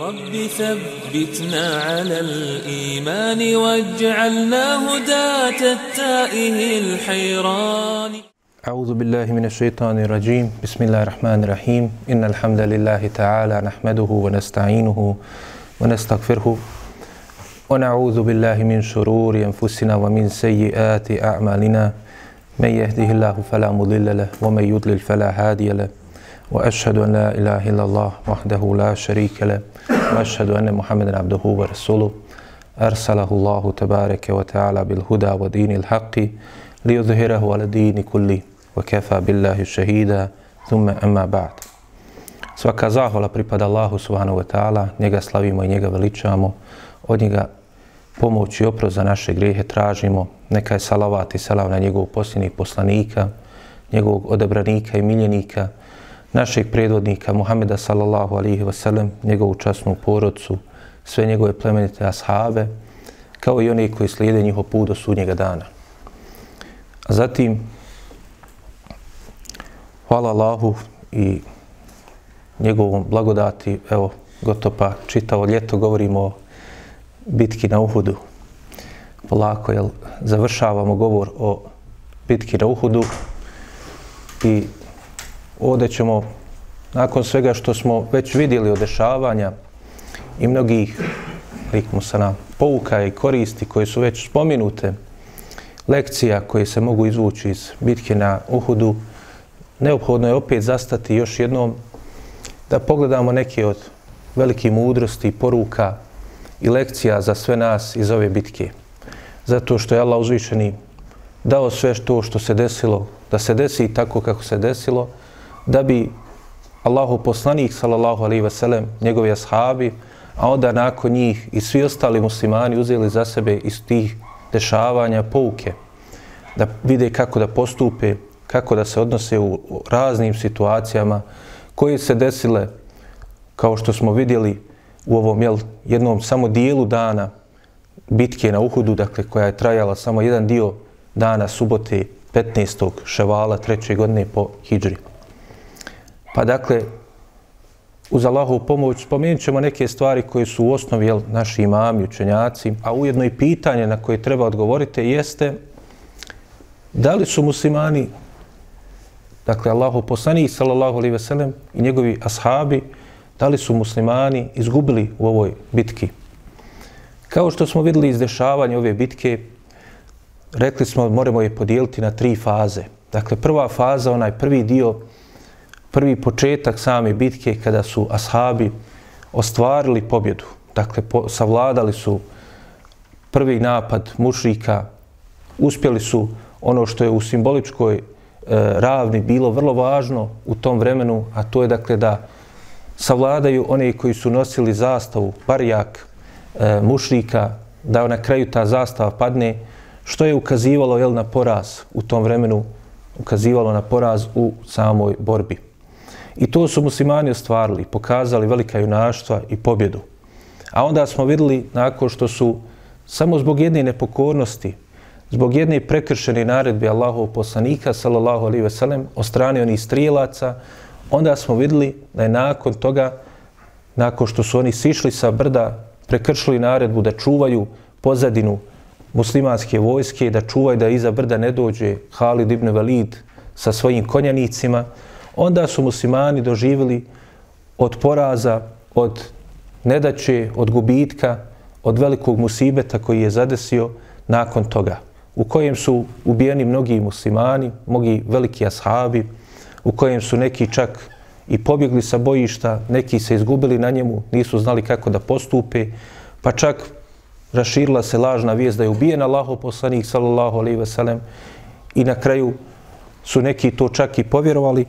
رب ثبتنا على الإيمان واجعلنا هداة التائه الحيران. أعوذ بالله من الشيطان الرجيم. بسم الله الرحمن الرحيم. إن الحمد لله تعالى نحمده ونستعينه ونستغفره ونعوذ بالله من شرور أنفسنا ومن سيئات أعمالنا. من يهده الله فلا مضل له ومن يضلل فلا هادي له. وأشهد أن لا إله إلا الله وحده لا شريك له. وأشهد أن محمدا عبده ورسوله أرسله الله تبارك وتعالى بالهدى ودين الحق ليظهره على الدين كله وكفى بالله شهيدا ثم أما بعد Svaka zahvala pripada Allahu subhanahu wa ta'ala, njega slavimo i njega veličamo, od njega pomoć i oprost za naše grehe tražimo, neka je salavat i salav na njegovog posljednjih poslanika, njegovog odebranika i miljenika, našeg predvodnika Muhameda sallallahu alihi wasallam, njegovu časnu porodcu, sve njegove plemenite ashabe, kao i oni koji slijede njihov put do sudnjega dana. A zatim, hvala Allahu i njegovom blagodati, evo, gotovo pa čitavo ljeto govorimo o bitki na Uhudu. Polako, jel, završavamo govor o bitki na Uhudu i ovdje ćemo, nakon svega što smo već vidjeli od dešavanja i mnogih likmu sa pouka i koristi koje su već spominute, lekcija koje se mogu izvući iz bitke na Uhudu, neophodno je opet zastati još jednom da pogledamo neke od velike mudrosti i poruka i lekcija za sve nas iz ove bitke. Zato što je Allah uzvišeni dao sve to što se desilo, da se desi tako kako se desilo, da bi Allahu poslanik, sallallahu alaihi sellem njegovi ashabi, a onda nakon njih i svi ostali muslimani uzeli za sebe iz tih dešavanja pouke, da vide kako da postupe, kako da se odnose u raznim situacijama koje se desile, kao što smo vidjeli u ovom jel, jednom samo dijelu dana bitke na Uhudu, dakle koja je trajala samo jedan dio dana subote 15. ševala treće godine po Hidžri. Pa dakle, uz Allahovu pomoć spomenut ćemo neke stvari koje su u osnovi jel, naši imami, učenjaci, a ujedno i pitanje na koje treba odgovoriti jeste da li su muslimani, dakle Allahov poslanik sallallahu alaihi veselem i njegovi ashabi, da li su muslimani izgubili u ovoj bitki. Kao što smo videli iz dešavanja ove bitke, rekli smo moramo je podijeliti na tri faze. Dakle, prva faza, onaj prvi dio, prvi početak same bitke kada su ashabi ostvarili pobjedu. Dakle, po, savladali su prvi napad mušrika, uspjeli su ono što je u simboličkoj e, ravni bilo vrlo važno u tom vremenu, a to je dakle da savladaju one koji su nosili zastavu, barjak e, mušrika, da na kraju ta zastava padne, što je ukazivalo jel, na poraz u tom vremenu, ukazivalo na poraz u samoj borbi. I to su muslimani ostvarili, pokazali velika junaštva i pobjedu. A onda smo videli, nakon što su samo zbog jedne nepokornosti, zbog jedne prekršene naredbe Allahov poslanika, sallallahu alaihi ve sellem, o strani onih strijelaca, onda smo videli da je nakon toga, nakon što su oni sišli sa brda, prekršili naredbu da čuvaju pozadinu muslimanske vojske, da čuvaju da iza brda ne dođe Halid ibn Valid sa svojim konjanicima, onda su muslimani doživjeli od poraza, od nedaće, od gubitka, od velikog musibeta koji je zadesio nakon toga, u kojem su ubijeni mnogi muslimani, mnogi veliki ashabi, u kojem su neki čak i pobjegli sa bojišta, neki se izgubili na njemu, nisu znali kako da postupe, pa čak raširila se lažna vijest da je ubijen Allaho poslanik, sallallahu alaihi ve sellem, i na kraju su neki to čak i povjerovali,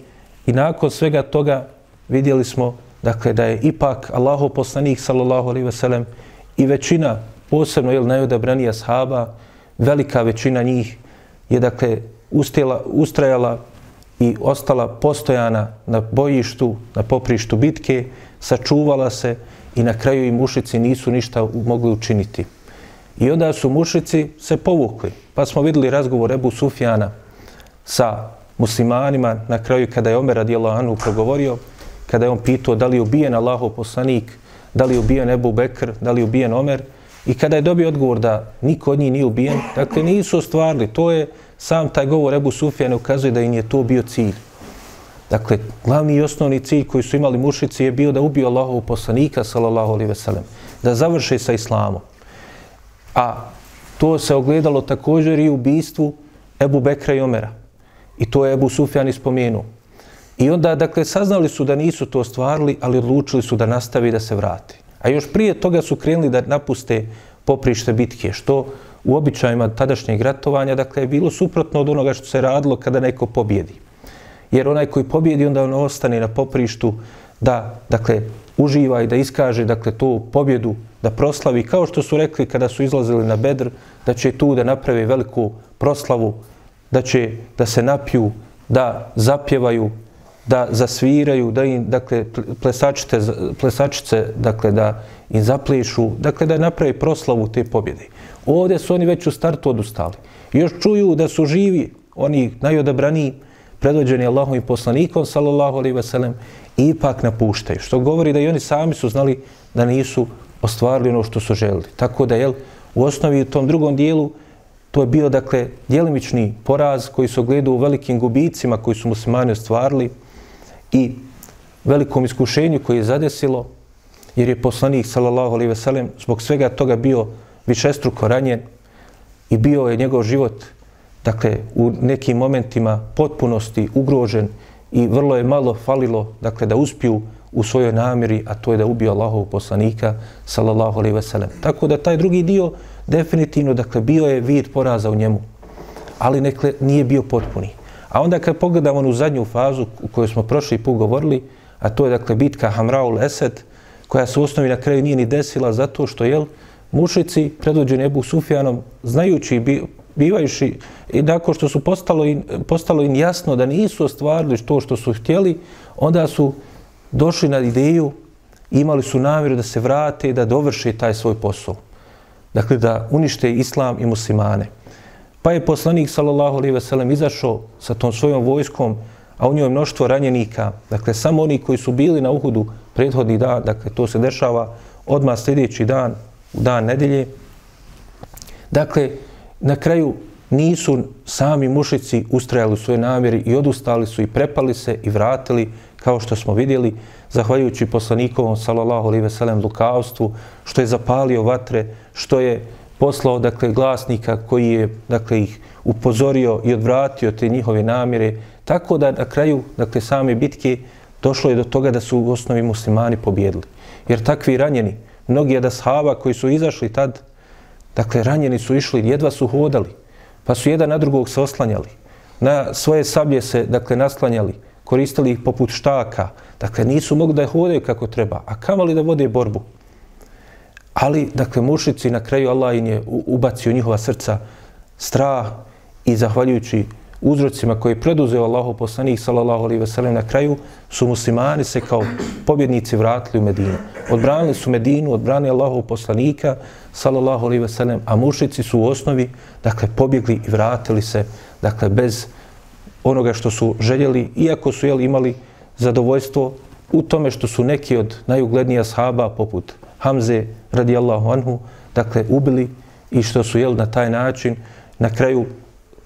i nakon svega toga vidjeli smo dakle, da je ipak Allaho poslanik, sallallahu alaihi ve sellem, i većina, posebno jel, najodabranija sahaba, velika većina njih je dakle ustjela, ustrajala i ostala postojana na bojištu, na poprištu bitke, sačuvala se i na kraju i mušici nisu ništa mogli učiniti. I onda su mušici se povukli. Pa smo videli razgovor Ebu Sufjana sa muslimanima na kraju kada je Omer radijallahu anhu progovorio, kada je on pitao da li je ubijen Allahov poslanik, da li je ubijen Ebu Bekr, da li je ubijen Omer, i kada je dobio odgovor da niko od njih nije ubijen, dakle nisu ostvarili, to je sam taj govor Ebu Sufjana ukazuje da im je to bio cilj. Dakle, glavni i osnovni cilj koji su imali mušici je bio da ubiju Allahov poslanika, sallallahu alaihi veselem, da završe sa islamom. A to se ogledalo također i u ubistvu Ebu Bekra i Omera. I to je Ebu Sufjan ispomenuo. I onda, dakle, saznali su da nisu to stvarili, ali odlučili su da nastavi da se vrati. A još prije toga su krenuli da napuste poprište bitke, što u običajima tadašnjeg ratovanja, dakle, je bilo suprotno od onoga što se radilo kada neko pobjedi. Jer onaj koji pobjedi, onda on ostane na poprištu da, dakle, uživa i da iskaže, dakle, tu pobjedu, da proslavi, kao što su rekli kada su izlazili na Bedr, da će tu da napravi veliku proslavu, da će da se napiju, da zapjevaju, da zasviraju, da im, dakle, plesačice, plesačice, dakle, da im zaplešu, dakle, da napravi proslavu te pobjede. Ovdje su oni već u startu odustali. Još čuju da su živi, oni najodabraniji, predvođeni Allahom i poslanikom, sallallahu alaihi ve sellem, ipak napuštaju. Što govori da i oni sami su znali da nisu ostvarili ono što su želili. Tako da, jel, u osnovi u tom drugom dijelu, to je bio, dakle, djelimični poraz koji se ogledao u velikim gubicima koji su muslimani ostvarili i velikom iskušenju koji je zadesilo, jer je poslanik, sallallahu alaihi ve sellem, zbog svega toga bio višestruko ranjen i bio je njegov život dakle, u nekim momentima potpunosti ugrožen i vrlo je malo falilo dakle, da uspiju u svojoj namjeri, a to je da ubio Allahov poslanika, sallallahu alaihi ve sellem. Tako da taj drugi dio definitivno, dakle, bio je vid poraza u njemu, ali nekle, nije bio potpuni. A onda kad pogledamo onu zadnju fazu u kojoj smo prošli put govorili, a to je, dakle, bitka Hamraul Esed, koja se u osnovi na kraju nije ni desila zato što, jel, mušici predvođeni Ebu Sufjanom, znajući, bi, bivajući i nakon što su postalo in, postalo im jasno da nisu ostvarili to što su htjeli, onda su došli na ideju, imali su namjeru da se vrate i da dovrše taj svoj posao. Dakle, da unište islam i muslimane. Pa je poslanik, sallallahu alaihi veselem, izašao sa tom svojom vojskom, a u njoj mnoštvo ranjenika, dakle, samo oni koji su bili na Uhudu prethodni dan, dakle, to se dešava odmah sljedeći dan, u dan nedelje. Dakle, na kraju nisu sami mušici ustrajali u svoje namjeri i odustali su i prepali se i vratili, kao što smo vidjeli, zahvaljujući poslanikovom, salallahu alaihi veselem, lukavstvu, što je zapalio vatre, što je poslao, dakle, glasnika koji je, dakle, ih upozorio i odvratio te njihove namjere, tako da na kraju, dakle, same bitke došlo je do toga da su u osnovi muslimani pobjedili. Jer takvi ranjeni, mnogi od ashaba koji su izašli tad, dakle, ranjeni su išli, jedva su hodali, pa su jedan na drugog se oslanjali. Na svoje sablje se, dakle, naslanjali, koristili ih poput štaka. Dakle, nisu mogli da je hodaju kako treba, a kamali da vode borbu. Ali, dakle, mušici na kraju Allah im je ubacio njihova srca strah i zahvaljujući uzrocima koje je preduzeo Allahu poslanik sallallahu alejhi ve sellem na kraju su muslimani se kao pobjednici vratili u Medinu. Odbranili su Medinu, odbranili Allahu poslanika sallallahu alejhi ve sellem, a mušici su u osnovi dakle pobjegli i vratili se dakle bez onoga što su željeli, iako su jeli, imali zadovoljstvo u tome što su neki od najuglednijih ashaba poput Hamze radijallahu anhu dakle ubili i što su jeli na taj način na kraju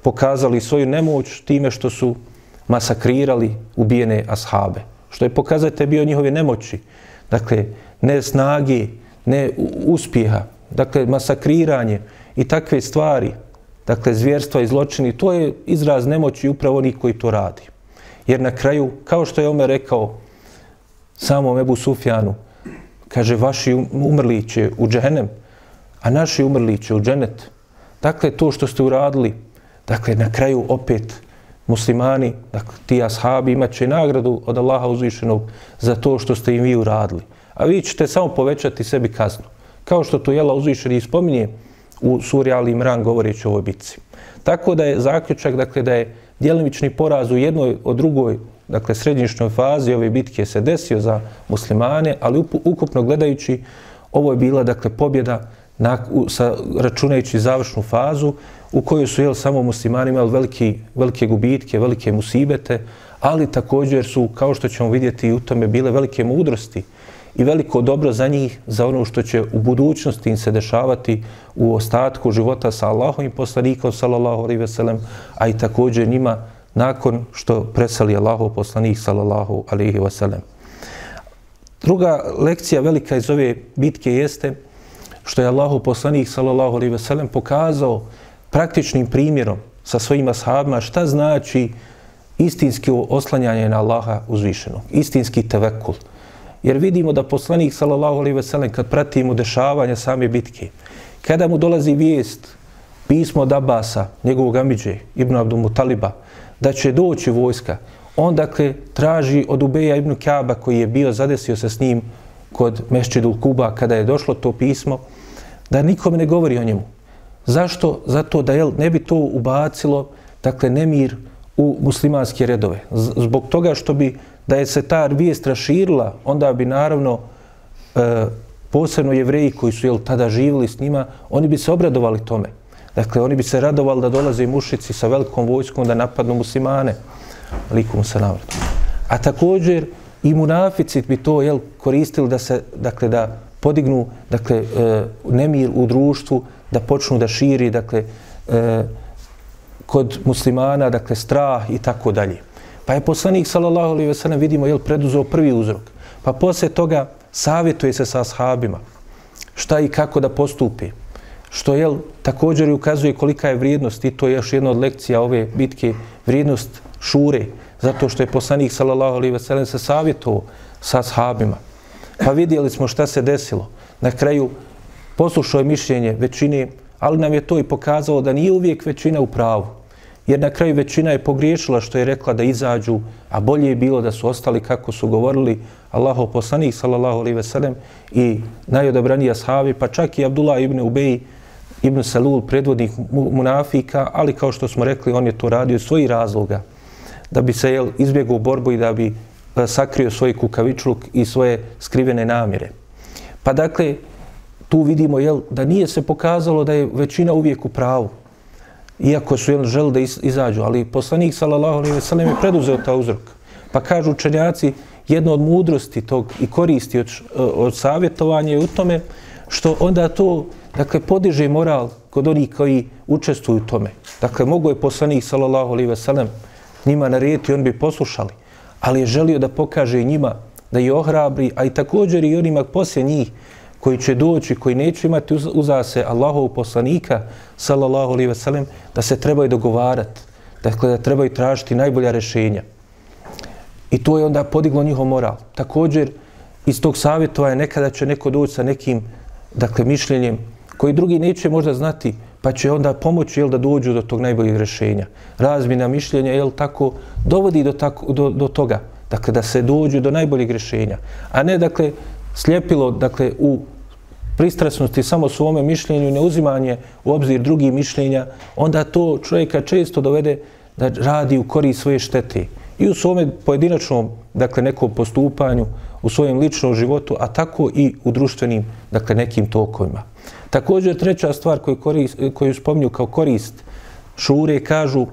pokazali svoju nemoć time što su masakrirali ubijene ashabe. Što je pokazate bio njihove nemoći. Dakle, ne snage, ne uspjeha. Dakle, masakriranje i takve stvari. Dakle, zvjerstva i zločini. To je izraz nemoći upravo onih koji to radi. Jer na kraju, kao što je Omer rekao samom Ebu Sufjanu, kaže, vaši um-, umrli će u džehennem, a naši umrli će u dženet. Dakle, to što ste uradili, Dakle, na kraju opet muslimani, dakle, ti ashabi imat će nagradu od Allaha uzvišenog za to što ste im vi uradili. A vi ćete samo povećati sebi kaznu. Kao što to Jela uzvišeni spominje u suri Ali Imran govoreći o ovoj bitci. Tako da je zaključak, dakle, da je djelimični poraz u jednoj od drugoj, dakle, srednjišnjoj fazi ove bitke se desio za muslimane, ali ukupno gledajući, ovo je bila, dakle, pobjeda na, u, sa, računajući završnu fazu u kojoj su jel, samo muslimani imali veliki, velike gubitke, velike musibete, ali također su, kao što ćemo vidjeti, u tome bile velike mudrosti i veliko dobro za njih, za ono što će u budućnosti im se dešavati u ostatku života sa Allahom i poslanikom, sallallahu alaihi ve sellem, a i također njima nakon što presali Allahov poslanik, sallallahu alaihi ve sellem. Druga lekcija velika iz ove bitke jeste što je Allahov poslanik, sallallahu alaihi ve sellem, pokazao praktičnim primjerom sa svojima sahabima šta znači istinski oslanjanje na Allaha uzvišeno, istinski tevekul. Jer vidimo da poslanik sallallahu alejhi ve sellem kad pratimo dešavanja same bitke, kada mu dolazi vijest pismo od Abasa, njegovog amidže, Ibn Abdul Mutaliba, da će doći vojska, on dakle traži od Ubeja Ibn Kaba koji je bio zadesio se s njim kod Mešćidul Kuba kada je došlo to pismo, da nikome ne govori o njemu. Zašto? Zato da jel, ne bi to ubacilo, dakle, nemir u muslimanske redove. Zbog toga što bi, da je se ta vijest raširila, onda bi naravno e, posebno jevreji koji su jel, tada živjeli s njima, oni bi se obradovali tome. Dakle, oni bi se radovali da dolaze mušici sa velikom vojskom da napadnu muslimane. Likom se navratu. A također i munafici bi to jel, koristili da se, dakle, da podignu dakle, e, nemir u društvu, da počnu da širi, dakle, e, kod muslimana, dakle, strah i tako dalje. Pa je poslanik, sallallahu alaihi ve sellem, vidimo, jel, preduzeo prvi uzrok. Pa poslije toga savjetuje se sa ashabima šta i kako da postupi. Što, jel, također ukazuje kolika je vrijednost, i to je još jedna od lekcija ove bitke, vrijednost šure, zato što je poslanik, sallallahu alaihi ve sellem, se savjetovao sa ashabima. Pa vidjeli smo šta se desilo. Na kraju poslušao je mišljenje većine, ali nam je to i pokazalo da nije uvijek većina u pravu. Jer na kraju većina je pogriješila što je rekla da izađu, a bolje je bilo da su ostali kako su govorili Allaho poslanik, sallallahu alaihi veselem, i najodabraniji ashabi, pa čak i Abdullah ibn Ubej, ibn Salul, predvodnik munafika, ali kao što smo rekli, on je to radio iz svojih razloga, da bi se jel, izbjegao borbu i da bi e, sakrio svoj kukavičluk i svoje skrivene namjere. Pa dakle, tu vidimo jel, da nije se pokazalo da je većina uvijek u pravu, iako su jel, želi da izađu, ali poslanik sallallahu alejhi ve sellem je preduzeo ta uzrok. Pa kažu učenjaci, jedno od mudrosti tog i koristi od, od savjetovanja je u tome što onda to dakle, podiže moral kod onih koji učestvuju u tome. Dakle, mogo je poslanik sallallahu alejhi ve sellem njima narediti, on bi poslušali, ali je želio da pokaže njima da je ohrabri, a i također i onima poslije njih koji će doći, koji neće imati uzase Allahov poslanika, sallallahu alaihi ve sellem, da se trebaju dogovarati, dakle da trebaju tražiti najbolja rešenja. I to je onda podiglo njihov moral. Također, iz tog savjetova je nekada će neko doći sa nekim dakle, mišljenjem koji drugi neće možda znati, pa će onda pomoći jel, da dođu do tog najboljeg rešenja. Razmina mišljenja, jel, tako, dovodi do, tako, do, do toga, dakle, da se dođu do najboljeg rešenja. A ne, dakle, sljepilo, dakle, u pristrasnosti samo svome mišljenju i neuzimanje u obzir drugih mišljenja, onda to čovjeka često dovede da radi u kori svoje štete. I u svome pojedinačnom, dakle, nekom postupanju, u svojem ličnom životu, a tako i u društvenim, dakle, nekim tokovima. Također, treća stvar koju, korist, koju spominju kao korist šure, kažu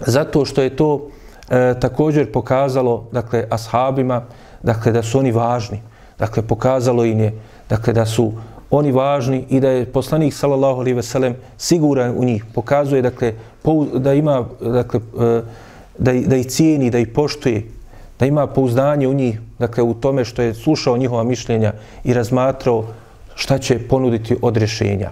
zato što je to e, također pokazalo, dakle, ashabima, dakle, da su oni važni. Dakle, pokazalo im je dakle da su oni važni i da je poslanik sallallahu alejhi ve sellem siguran u njih. Pokazuje dakle da ima dakle e, da da ih cijeni da ih poštuje da ima pouzdanje u njih dakle u tome što je slušao njihova mišljenja i razmatrao šta će ponuditi od rješenja.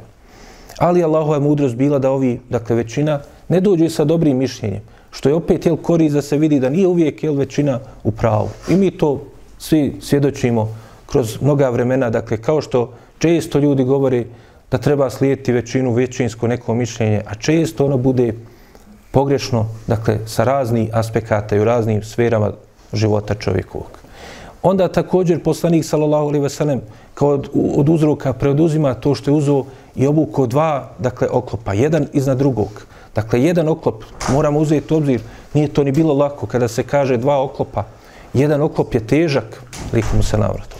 Ali Allahova mudrost bila da ovi dakle većina ne dođe sa dobrim mišljenjem što je opet jel korist da se vidi da nije uvijek jel većina u pravu. I mi to svi svjedočimo kroz mnoga vremena, dakle, kao što često ljudi govore da treba slijediti većinu, većinsko neko mišljenje, a često ono bude pogrešno, dakle, sa raznih aspekata i u raznim sferama života čovjekovog. Onda također poslanik, sallallahu alaihi veselem, kao od, od uzroka preoduzima to što je uzo i obuko dva, dakle, oklopa, jedan iznad drugog. Dakle, jedan oklop, moramo uzeti obzir, nije to ni bilo lako kada se kaže dva oklopa. Jedan oklop je težak, likom se navrat.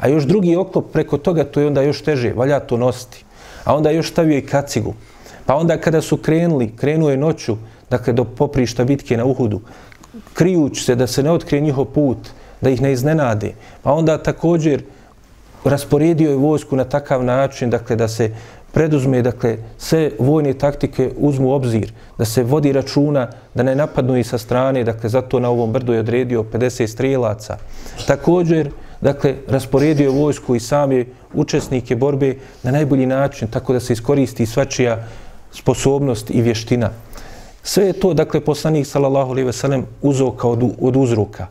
A još drugi oklop preko toga, to je onda još teže, valja to nositi. A onda još stavio i kacigu. Pa onda kada su krenuli, krenuo je noću, dakle do poprišta bitke na Uhudu, krijuć se da se ne otkrije njihov put, da ih ne iznenade. Pa onda također rasporedio je vojsku na takav način, dakle, da se preduzme, dakle, sve vojne taktike uzmu u obzir, da se vodi računa, da ne napadnu i sa strane, dakle, zato na ovom brdu je odredio 50 strijelaca. Također, dakle, rasporedio je vojsku i sami učesnike borbe na najbolji način, tako da se iskoristi svačija sposobnost i vještina. Sve je to, dakle, poslanik, sallallahu alaihi ve sellem, uzao kao od, od uzruka.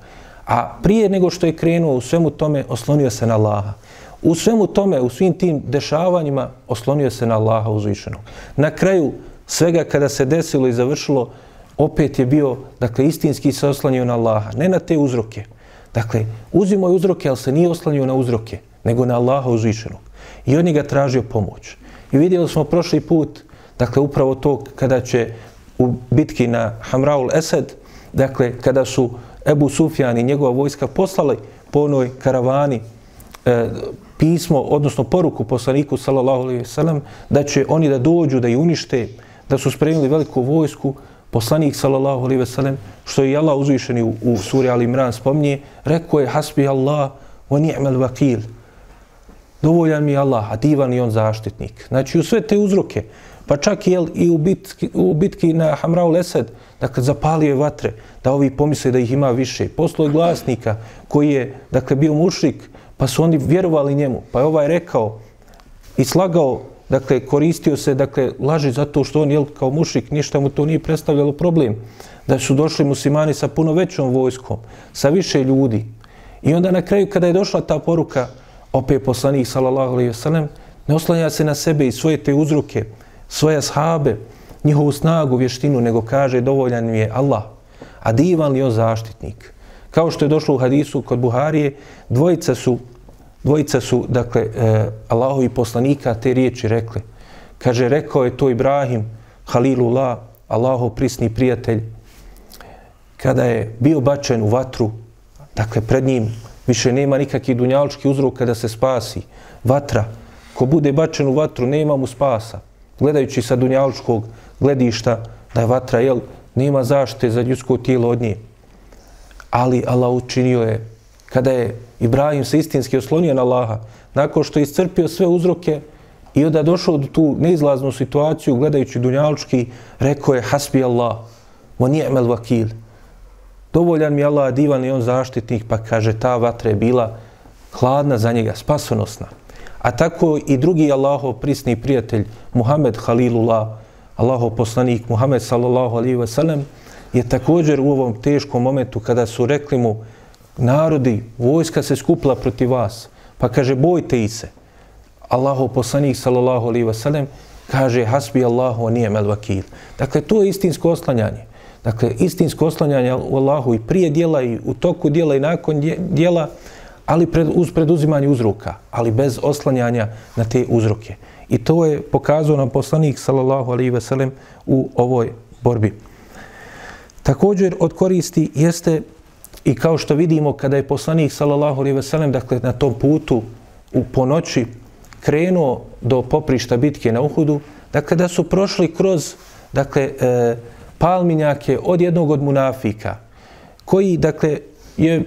A prije nego što je krenuo u svemu tome, oslonio se na Allaha. U svemu tome, u svim tim dešavanjima, oslonio se na Allaha uzvišenog. Na kraju svega kada se desilo i završilo, opet je bio, dakle, istinski se oslonio na Allaha, ne na te uzroke. Dakle, uzimo je uzroke, ali se nije oslanio na uzroke, nego na Allaha uzvišenog. I on je ga tražio pomoć. I vidjeli smo prošli put, dakle, upravo to kada će u bitki na Hamraul Esed, dakle, kada su Ebu Sufjan i njegova vojska poslali po onoj karavani e, pismo, odnosno poruku poslaniku sallallahu alaihi sellem da će oni da dođu, da i unište, da su spremili veliku vojsku, poslanik sallallahu alaihi sellem što je Allah uzvišeni u, u suri Ali Imran spominje, rekao je hasbi Allah wa ni'mal vakil. Dovoljan mi je Allah, a divan i on zaštitnik. Znači u sve te uzroke, pa čak i, i u, bitki, u bitki na Hamrao Lesed, dakle, zapalio je vatre, da ovi pomisle da ih ima više. Poslo je glasnika koji je, dakle, bio mušrik, pa su oni vjerovali njemu. Pa je ovaj rekao i slagao, dakle, koristio se, dakle, laži zato što on jel, kao mušik, ništa mu to nije predstavljalo problem. Da su došli muslimani sa puno većom vojskom, sa više ljudi. I onda na kraju, kada je došla ta poruka, opet poslanik, sallallahu alaihi wasallam, ne oslanja se na sebe i svoje te uzruke, svoje shabe, njihovu snagu, vještinu, nego kaže dovoljan mi je Allah. A divan li on zaštitnik? Kao što je došlo u hadisu kod Buharije, dvojica su, dvojica su dakle, e, Allahovi poslanika te riječi rekli. Kaže, rekao je to Ibrahim, Halilullah, Allahov prisni prijatelj, kada je bio bačen u vatru, dakle, pred njim više nema nikakvih dunjalički uzrok kada se spasi. Vatra, ko bude bačen u vatru, nema mu spasa. Gledajući sa dunjaličkog gledišta da je vatra, jel, nema zaštite za ljudsko tijelo od nje. Ali Allah učinio je, kada je Ibrahim se istinski oslonio na Allaha, nakon što je iscrpio sve uzroke i onda došao do tu neizlaznu situaciju, gledajući dunjalučki, rekao je, hasbi Allah, wa ni'mal vakil. Dovoljan mi Allah, divan i on zaštitnik, pa kaže, ta vatra je bila hladna za njega, spasonosna. A tako i drugi Allahov prisni prijatelj, Muhammed Halilullah, Allahov poslanik Muhammed sallallahu alaihi wa sallam, je također u ovom teškom momentu kada su rekli mu narodi, vojska se skupla protiv vas, pa kaže bojte i se. Allahu poslanik sallallahu alaihi wa sallam kaže hasbi Allahu a nije vakil. Dakle, to je istinsko oslanjanje. Dakle, istinsko oslanjanje u Allahu i prije dijela i u toku dijela i nakon dijela, ali pred, uz preduzimanje uzroka, ali bez oslanjanja na te uzroke. I to je pokazao nam poslanik sallallahu alaihi wa sellem u ovoj borbi. Također od koristi jeste i kao što vidimo kada je poslanik sallallahu alejhi ve sellem dakle na tom putu u ponoći krenuo do poprišta bitke na Uhudu, dakle da su prošli kroz dakle e, palminjake od jednog od munafika koji dakle je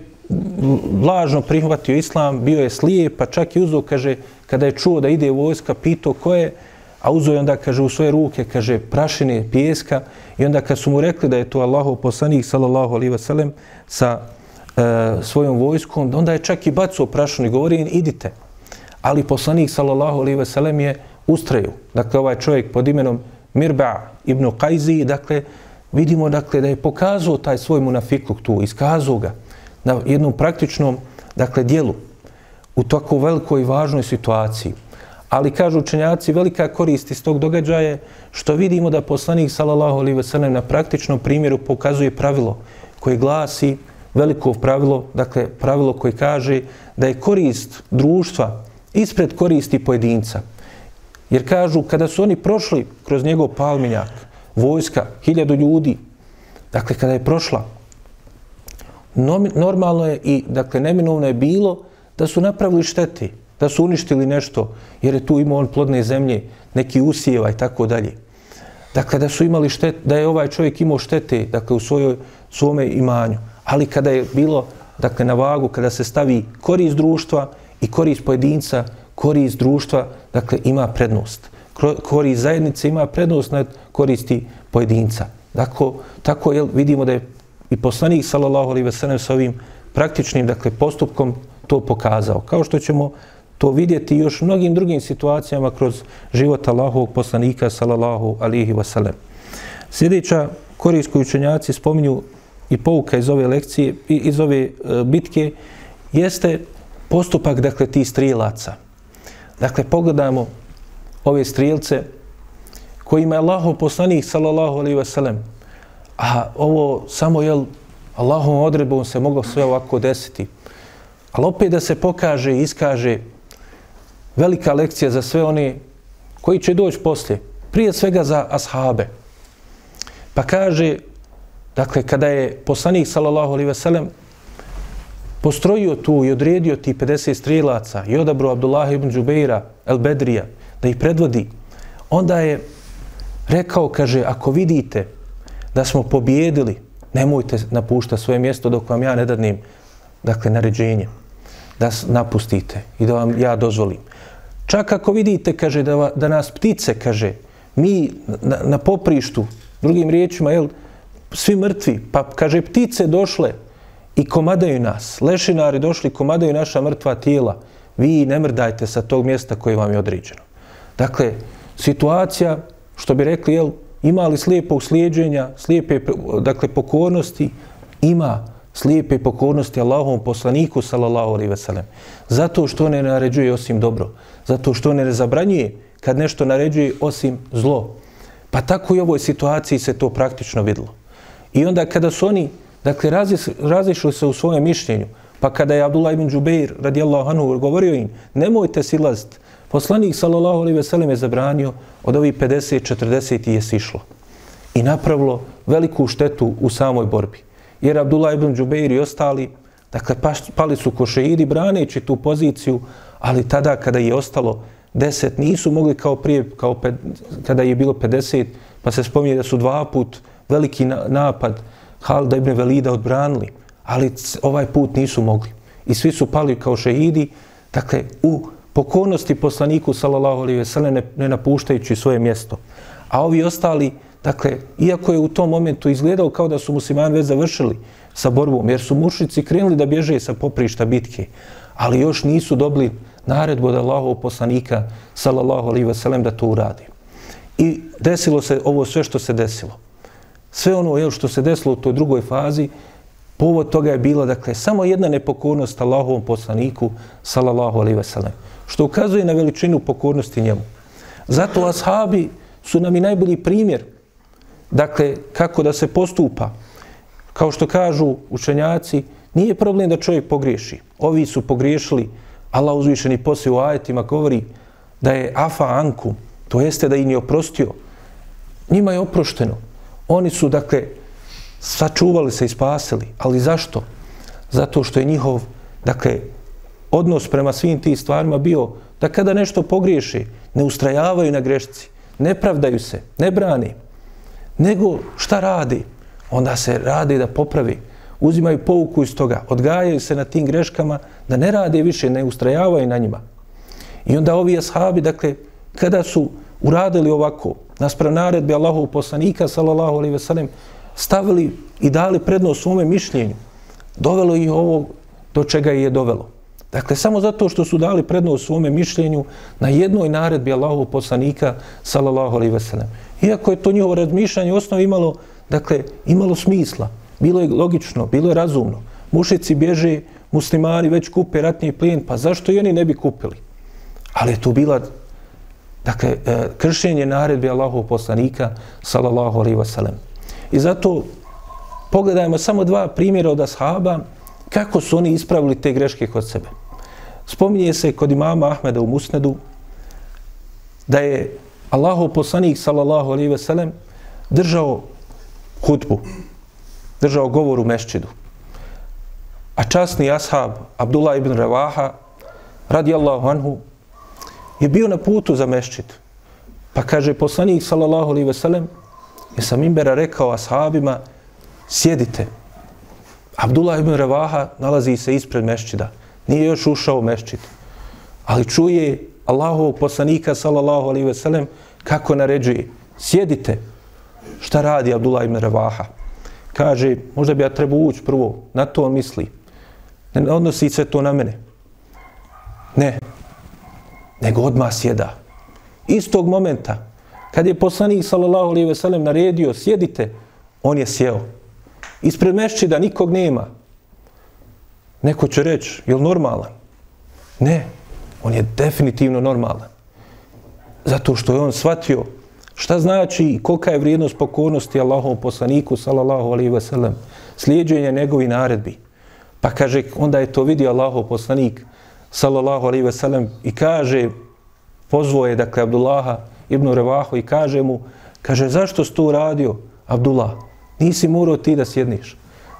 lažno prihvatio islam, bio je slijep, pa čak i uzo, kaže, kada je čuo da ide vojska, pitao ko je, a uzo je onda, kaže, u svoje ruke, kaže, prašine, pijeska, i onda kad su mu rekli da je to Allahov poslanik, sallallahu alaihi wasallam, sa e, svojom vojskom, onda je čak i bacio prašinu i govori, idite. Ali poslanik, sallallahu alaihi wasallam, je ustraju. Dakle, ovaj čovjek pod imenom Mirba ibn Qajzi, dakle, vidimo, dakle, da je pokazao taj svoj munafikluk tu, iskazao ga na jednom praktičnom dakle, dijelu u tako velikoj i važnoj situaciji. Ali, kažu učenjaci, velika korist iz tog događaja što vidimo da poslanik, sallallahu alejhi ve sellem, na praktičnom primjeru pokazuje pravilo koje glasi veliko pravilo, dakle, pravilo koje kaže da je korist društva ispred koristi pojedinca. Jer kažu, kada su oni prošli kroz njegov palminjak, vojska, hiljadu ljudi, dakle, kada je prošla, normalno je i, dakle, neminovno je bilo da su napravili štete, da su uništili nešto, jer je tu imao on plodne zemlje, neki usijeva i tako dalje. Dakle, da su imali štet, da je ovaj čovjek imao štete, dakle, u svojoj svome imanju. Ali kada je bilo dakle, na vagu, kada se stavi korist društva i korist pojedinca, korist društva dakle, ima prednost. Korist zajednice ima prednost nad koristi pojedinca. Dakle, tako je, vidimo da je i poslanik sallallahu alejhi ve sellem sa ovim praktičnim dakle postupkom to pokazao. Kao što ćemo to vidjeti još mnogim drugim situacijama kroz život Allahovog poslanika sallallahu alihi ve sellem. Sljedeća korist koju učenjaci spominju i pouka iz ove lekcije i iz ove e, bitke jeste postupak dakle tih strijelaca. Dakle pogledajmo ove strijelce kojima je Allahov poslanik sallallahu alaihi ve sellem a ovo samo je Allahom odredbom se moglo sve ovako desiti. Ali opet da se pokaže i iskaže velika lekcija za sve one koji će doći poslije. Prije svega za ashabe. Pa kaže, dakle, kada je poslanik, sallallahu alaihi ve sellem, postrojio tu i odredio ti 50 strilaca i odabro Abdullah ibn Đubeira, El Bedrija, da ih predvodi, onda je rekao, kaže, ako vidite da smo pobjedili, nemojte napuštati svoje mjesto dok vam ja ne dadnim, dakle, naređenje, da napustite i da vam ja dozvolim. Čak ako vidite, kaže, da, da nas ptice, kaže, mi na, na poprištu, drugim riječima, jel, svi mrtvi, pa, kaže, ptice došle i komadaju nas, lešinari došli, komadaju naša mrtva tijela, vi ne mrdajte sa tog mjesta koje vam je određeno. Dakle, situacija, što bi rekli, jel, ima li slijepog slijedženja, slijepe, dakle, pokornosti, ima slijepe pokornosti Allahovom poslaniku, sallallahu alaihi ve sellem. Zato što ne naređuje osim dobro. Zato što ne zabranjuje kad nešto naređuje osim zlo. Pa tako i u ovoj situaciji se to praktično videlo. I onda kada su oni, dakle, razišli se u svojem mišljenju, pa kada je Abdullah ibn Džubeir, radijallahu anhu, govorio im, nemojte silaziti, Poslanik sallallahu alejhi ve sellem je zabranio od ovih 50 40 je sišlo i napravilo veliku štetu u samoj borbi. Jer Abdullah ibn Džubeir i ostali, dakle, pali su košeidi braneći tu poziciju, ali tada kada je ostalo 10, nisu mogli kao prije, kao ped, kada je bilo 50, pa se spominje da su dva put veliki napad Halda ibn Velida odbranili, ali ovaj put nisu mogli. I svi su pali kao šehidi, dakle, u pokornosti poslaniku sallallahu alejhi ve sellem ne, ne napuštajući svoje mjesto. A ovi ostali, dakle, iako je u tom momentu izgledao kao da su muslimani već završili sa borbom, jer su mušnici krenuli da bježe sa poprišta bitke, ali još nisu dobili naredbu od Allahovog poslanika sallallahu alaihi ve sellem da to uradi. I desilo se ovo sve što se desilo. Sve ono jel, što se desilo u toj drugoj fazi, povod toga je bila, dakle, samo jedna nepokornost Allahovom poslaniku sallallahu alaihi ve sellem što ukazuje na veličinu pokornosti njemu. Zato ashabi su nam i najbolji primjer, dakle, kako da se postupa. Kao što kažu učenjaci, nije problem da čovjek pogriješi. Ovi su pogriješili, Allah uzvišeni poslije u ajetima govori da je afa anku, to jeste da im je oprostio. Njima je oprošteno. Oni su, dakle, sačuvali se i spasili. Ali zašto? Zato što je njihov, dakle, odnos prema svim tim stvarima bio da kada nešto pogriješi, ne ustrajavaju na grešci, ne pravdaju se, ne brani, nego šta radi? Onda se radi da popravi, uzimaju pouku iz toga, odgajaju se na tim greškama, da ne rade više, ne ustrajavaju na njima. I onda ovi ashabi, dakle, kada su uradili ovako, nasprav naredbe Allahov poslanika, sallallahu alaihi ve sellem, stavili i dali prednost svome mišljenju, dovelo ih ovo do čega je dovelo. Dakle, samo zato što su dali prednost svome mišljenju na jednoj naredbi Allahu poslanika, sallallahu alaihi veselem. Iako je to njihovo razmišljanje osnovi imalo, dakle, imalo smisla, bilo je logično, bilo je razumno. Mušici bježe, muslimani već kupe ratni plijen, pa zašto i oni ne bi kupili? Ali je to bila, dakle, e, kršenje naredbe Allahov poslanika, sallallahu alaihi veselem. I zato pogledajmo samo dva primjera od ashaba, kako su oni ispravili te greške kod sebe. Spominje se kod imama Ahmeda u Musnedu da je Allahov poslanik sallallahu alejhi ve sellem držao hutbu, držao govor u mešćidu. A časni ashab Abdullah ibn Ravaha radijallahu anhu je bio na putu za mešćid. Pa kaže poslanik sallallahu alaihi ve sellem je sa mimbera rekao ashabima sjedite, Abdullah ibn Revaha nalazi se ispred mešćida. Nije još ušao u mešćid. Ali čuje Allahovog poslanika, sallallahu alaihi ve sellem, kako naređuje. Sjedite. Šta radi Abdullah ibn Revaha? Kaže, možda bi ja trebao ući prvo. Na to on misli. Ne odnosi se to na mene. Ne. Nego odmah sjeda. Istog momenta, kad je poslanik, sallallahu alaihi ve sellem, naredio, sjedite, on je sjeo. Ispred mešćida nikog nema. Neko će reći, je li normalan? Ne, on je definitivno normalan. Zato što je on shvatio šta znači i kolika je vrijednost pokornosti Allahovom poslaniku, sallallahu alaihi ve sellem, slijedženje njegovi naredbi. Pa kaže, onda je to vidio Allahov poslanik, sallallahu alaihi ve sellem, i kaže, pozvoje, dakle, Abdullaha ibn Revahu i kaže mu, kaže, zašto si to uradio, Abdullah? Nisi morao ti da sjedniš.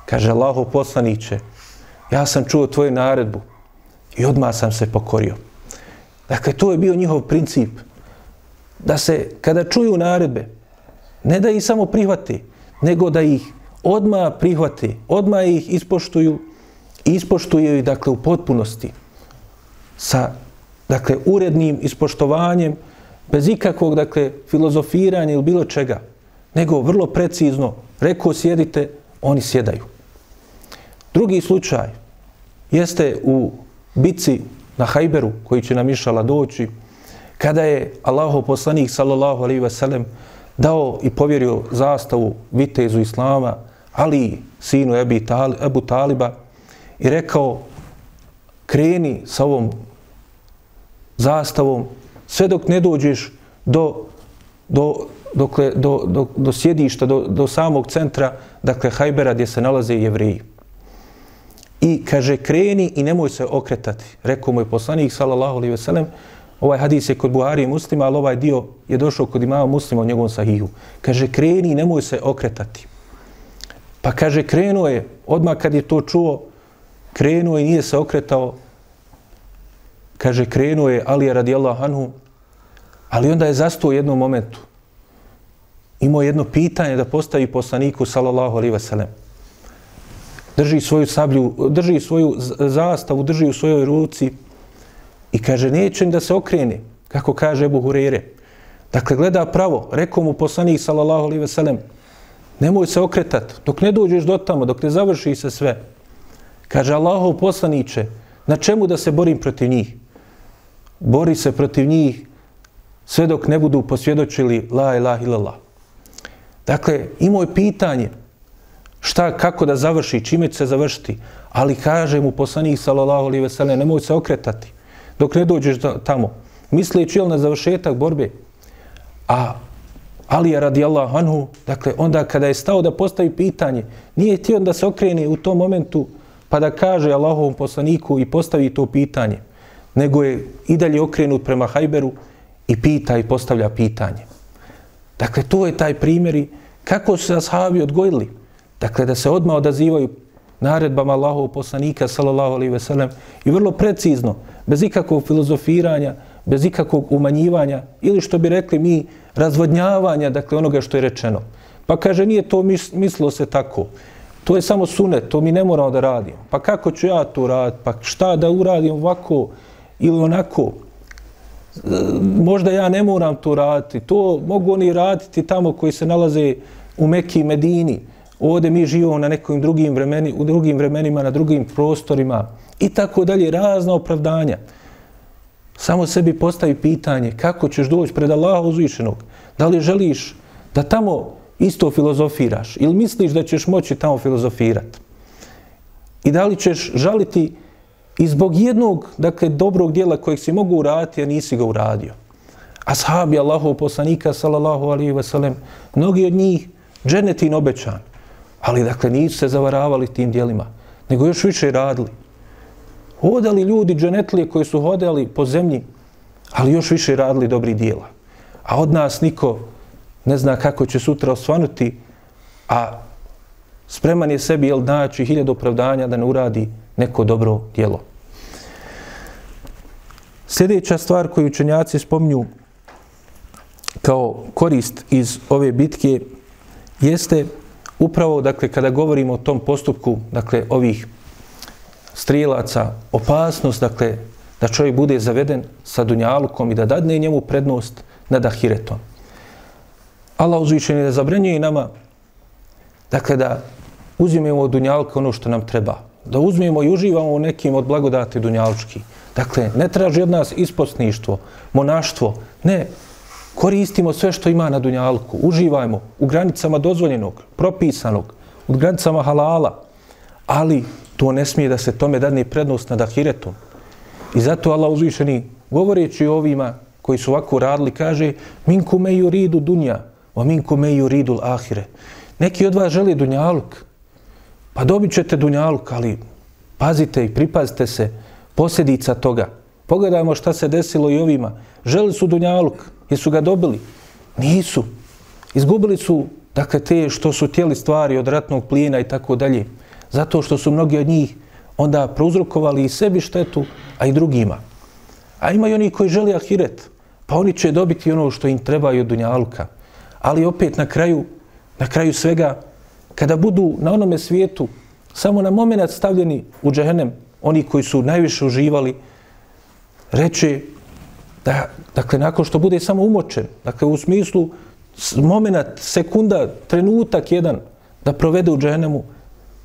Kaže, Allahov poslaniće, ja sam čuo tvoju naredbu i odmah sam se pokorio. Dakle, to je bio njihov princip. Da se, kada čuju naredbe, ne da ih samo prihvati, nego da ih odmah prihvati, odmah ih ispoštuju ispoštuju ih, dakle, u potpunosti. Sa, dakle, urednim ispoštovanjem, bez ikakvog, dakle, filozofiranja ili bilo čega, nego vrlo precizno, rekao sjedite, oni sjedaju. Drugi slučaj jeste u bici na Hajberu, koji će nam išala doći, kada je Allahov poslanik, sallallahu alaihi sellem, dao i povjerio zastavu vitezu Islama, Ali, sinu Ebi Tali, Ebu Taliba, i rekao, kreni sa ovom zastavom, sve dok ne dođeš do, do, dokle, do, do, do sjedišta, do, do samog centra, dakle, Hajbera, gdje se nalaze jevreji. I kaže, kreni i nemoj se okretati. Rekao moj poslanik, sallallahu alaihi veselem, ovaj hadis je kod Buhari i muslima, ali ovaj dio je došao kod imama muslima u njegovom sahihu. Kaže, kreni nemoj se okretati. Pa kaže, krenuo je, odmah kad je to čuo, krenuo i nije se okretao. Kaže, krenuo je Ali radijallahu anhu, ali onda je zastao u jednom momentu. Imao jedno pitanje da postavi poslaniku, sallallahu alaihi veselem drži svoju sablju, drži svoju zastavu, drži u svojoj ruci i kaže, neće da se okrene, kako kaže Ebu Hureyre. Dakle, gleda pravo, rekao mu poslanik, sallallahu alaihi veselem, nemoj se okretat, dok ne dođeš do tamo, dok ne završi se sve. Kaže, Allahov poslaniće, na čemu da se borim protiv njih? Bori se protiv njih sve dok ne budu posvjedočili la ilaha illallah. Dakle, imao je pitanje, šta, kako da završi, čime će se završiti. Ali kaže mu poslanik, sallallahu alaihi veselem, nemoj se okretati dok ne dođeš tamo. Misleći na završetak borbe. A Alija radijallahu anhu, dakle, onda kada je stao da postavi pitanje, nije htio da se okrene u tom momentu pa da kaže Allahovom poslaniku i postavi to pitanje, nego je i dalje okrenut prema Hajberu i pita i postavlja pitanje. Dakle, to je taj primjeri kako su se ashabi odgojili. Dakle, da se odmah odazivaju naredbama Allahovog poslanika, sallallahu alaihi sellem, i vrlo precizno, bez ikakvog filozofiranja, bez ikakvog umanjivanja, ili što bi rekli mi, razvodnjavanja, dakle, onoga što je rečeno. Pa kaže, nije to mislilo se tako. To je samo sunet, to mi ne moramo da radimo. Pa kako ću ja to raditi? Pa šta da uradim ovako ili onako? Možda ja ne moram to raditi. To mogu oni raditi tamo koji se nalaze u Mekiji i Medini ovdje mi živimo na nekim drugim vremeni, u drugim vremenima, na drugim prostorima i tako dalje, razna opravdanja. Samo sebi postavi pitanje kako ćeš doći pred Allaha uzvišenog. Da li želiš da tamo isto filozofiraš ili misliš da ćeš moći tamo filozofirati? I da li ćeš žaliti i zbog jednog, dakle, dobrog dijela kojeg si mogu uraditi, a nisi ga uradio? Ashabi Allahov poslanika, sallallahu alihi ve sellem, mnogi od njih dženetin obećan. Ali, dakle, nisu se zavaravali tim dijelima, nego još više radili. Hodali ljudi dženetlije koji su hodali po zemlji, ali još više radili dobri dijela. A od nas niko ne zna kako će sutra osvanuti, a spreman je sebi, jel, naći hiljad opravdanja da ne uradi neko dobro dijelo. Sljedeća stvar koju učenjaci spominju kao korist iz ove bitke jeste upravo, dakle, kada govorimo o tom postupku, dakle, ovih strilaca, opasnost, dakle, da čovjek bude zaveden sa dunjalukom i da dadne njemu prednost nad ahiretom. Allah uzvičen je da zabranjuje nama, dakle, da uzimemo od dunjalka ono što nam treba. Da uzmemo i uživamo u nekim od blagodati dunjalučki. Dakle, ne traži od nas ispostništvo, monaštvo. Ne, koristimo sve što ima na dunjalku. Uživajmo u granicama dozvoljenog, propisanog, u granicama halala. Ali to ne smije da se tome dadne prednost nad ahiretom. I zato Allah uzvišeni, govoreći ovima koji su ovako radili, kaže Minku me yuridu dunja, a minku me yuridu ahire. Neki od vas želi dunjaluk, pa dobit ćete dunjaluk, ali pazite i pripazite se posljedica toga. Pogledajmo šta se desilo i ovima. Želi su dunjaluk, jesu ga dobili? Nisu. Izgubili su, dakle, te što su tijeli stvari od ratnog plijena i tako dalje. Zato što su mnogi od njih onda prouzrokovali i sebi štetu, a i drugima. A ima i oni koji želi ahiret, pa oni će dobiti ono što im treba i od dunjaluka. Ali opet na kraju, na kraju svega, kada budu na onome svijetu samo na moment stavljeni u džehennem, oni koji su najviše uživali, reče da, dakle, nakon što bude samo umočen, dakle, u smislu moment, sekunda, trenutak jedan da provede u džehennemu,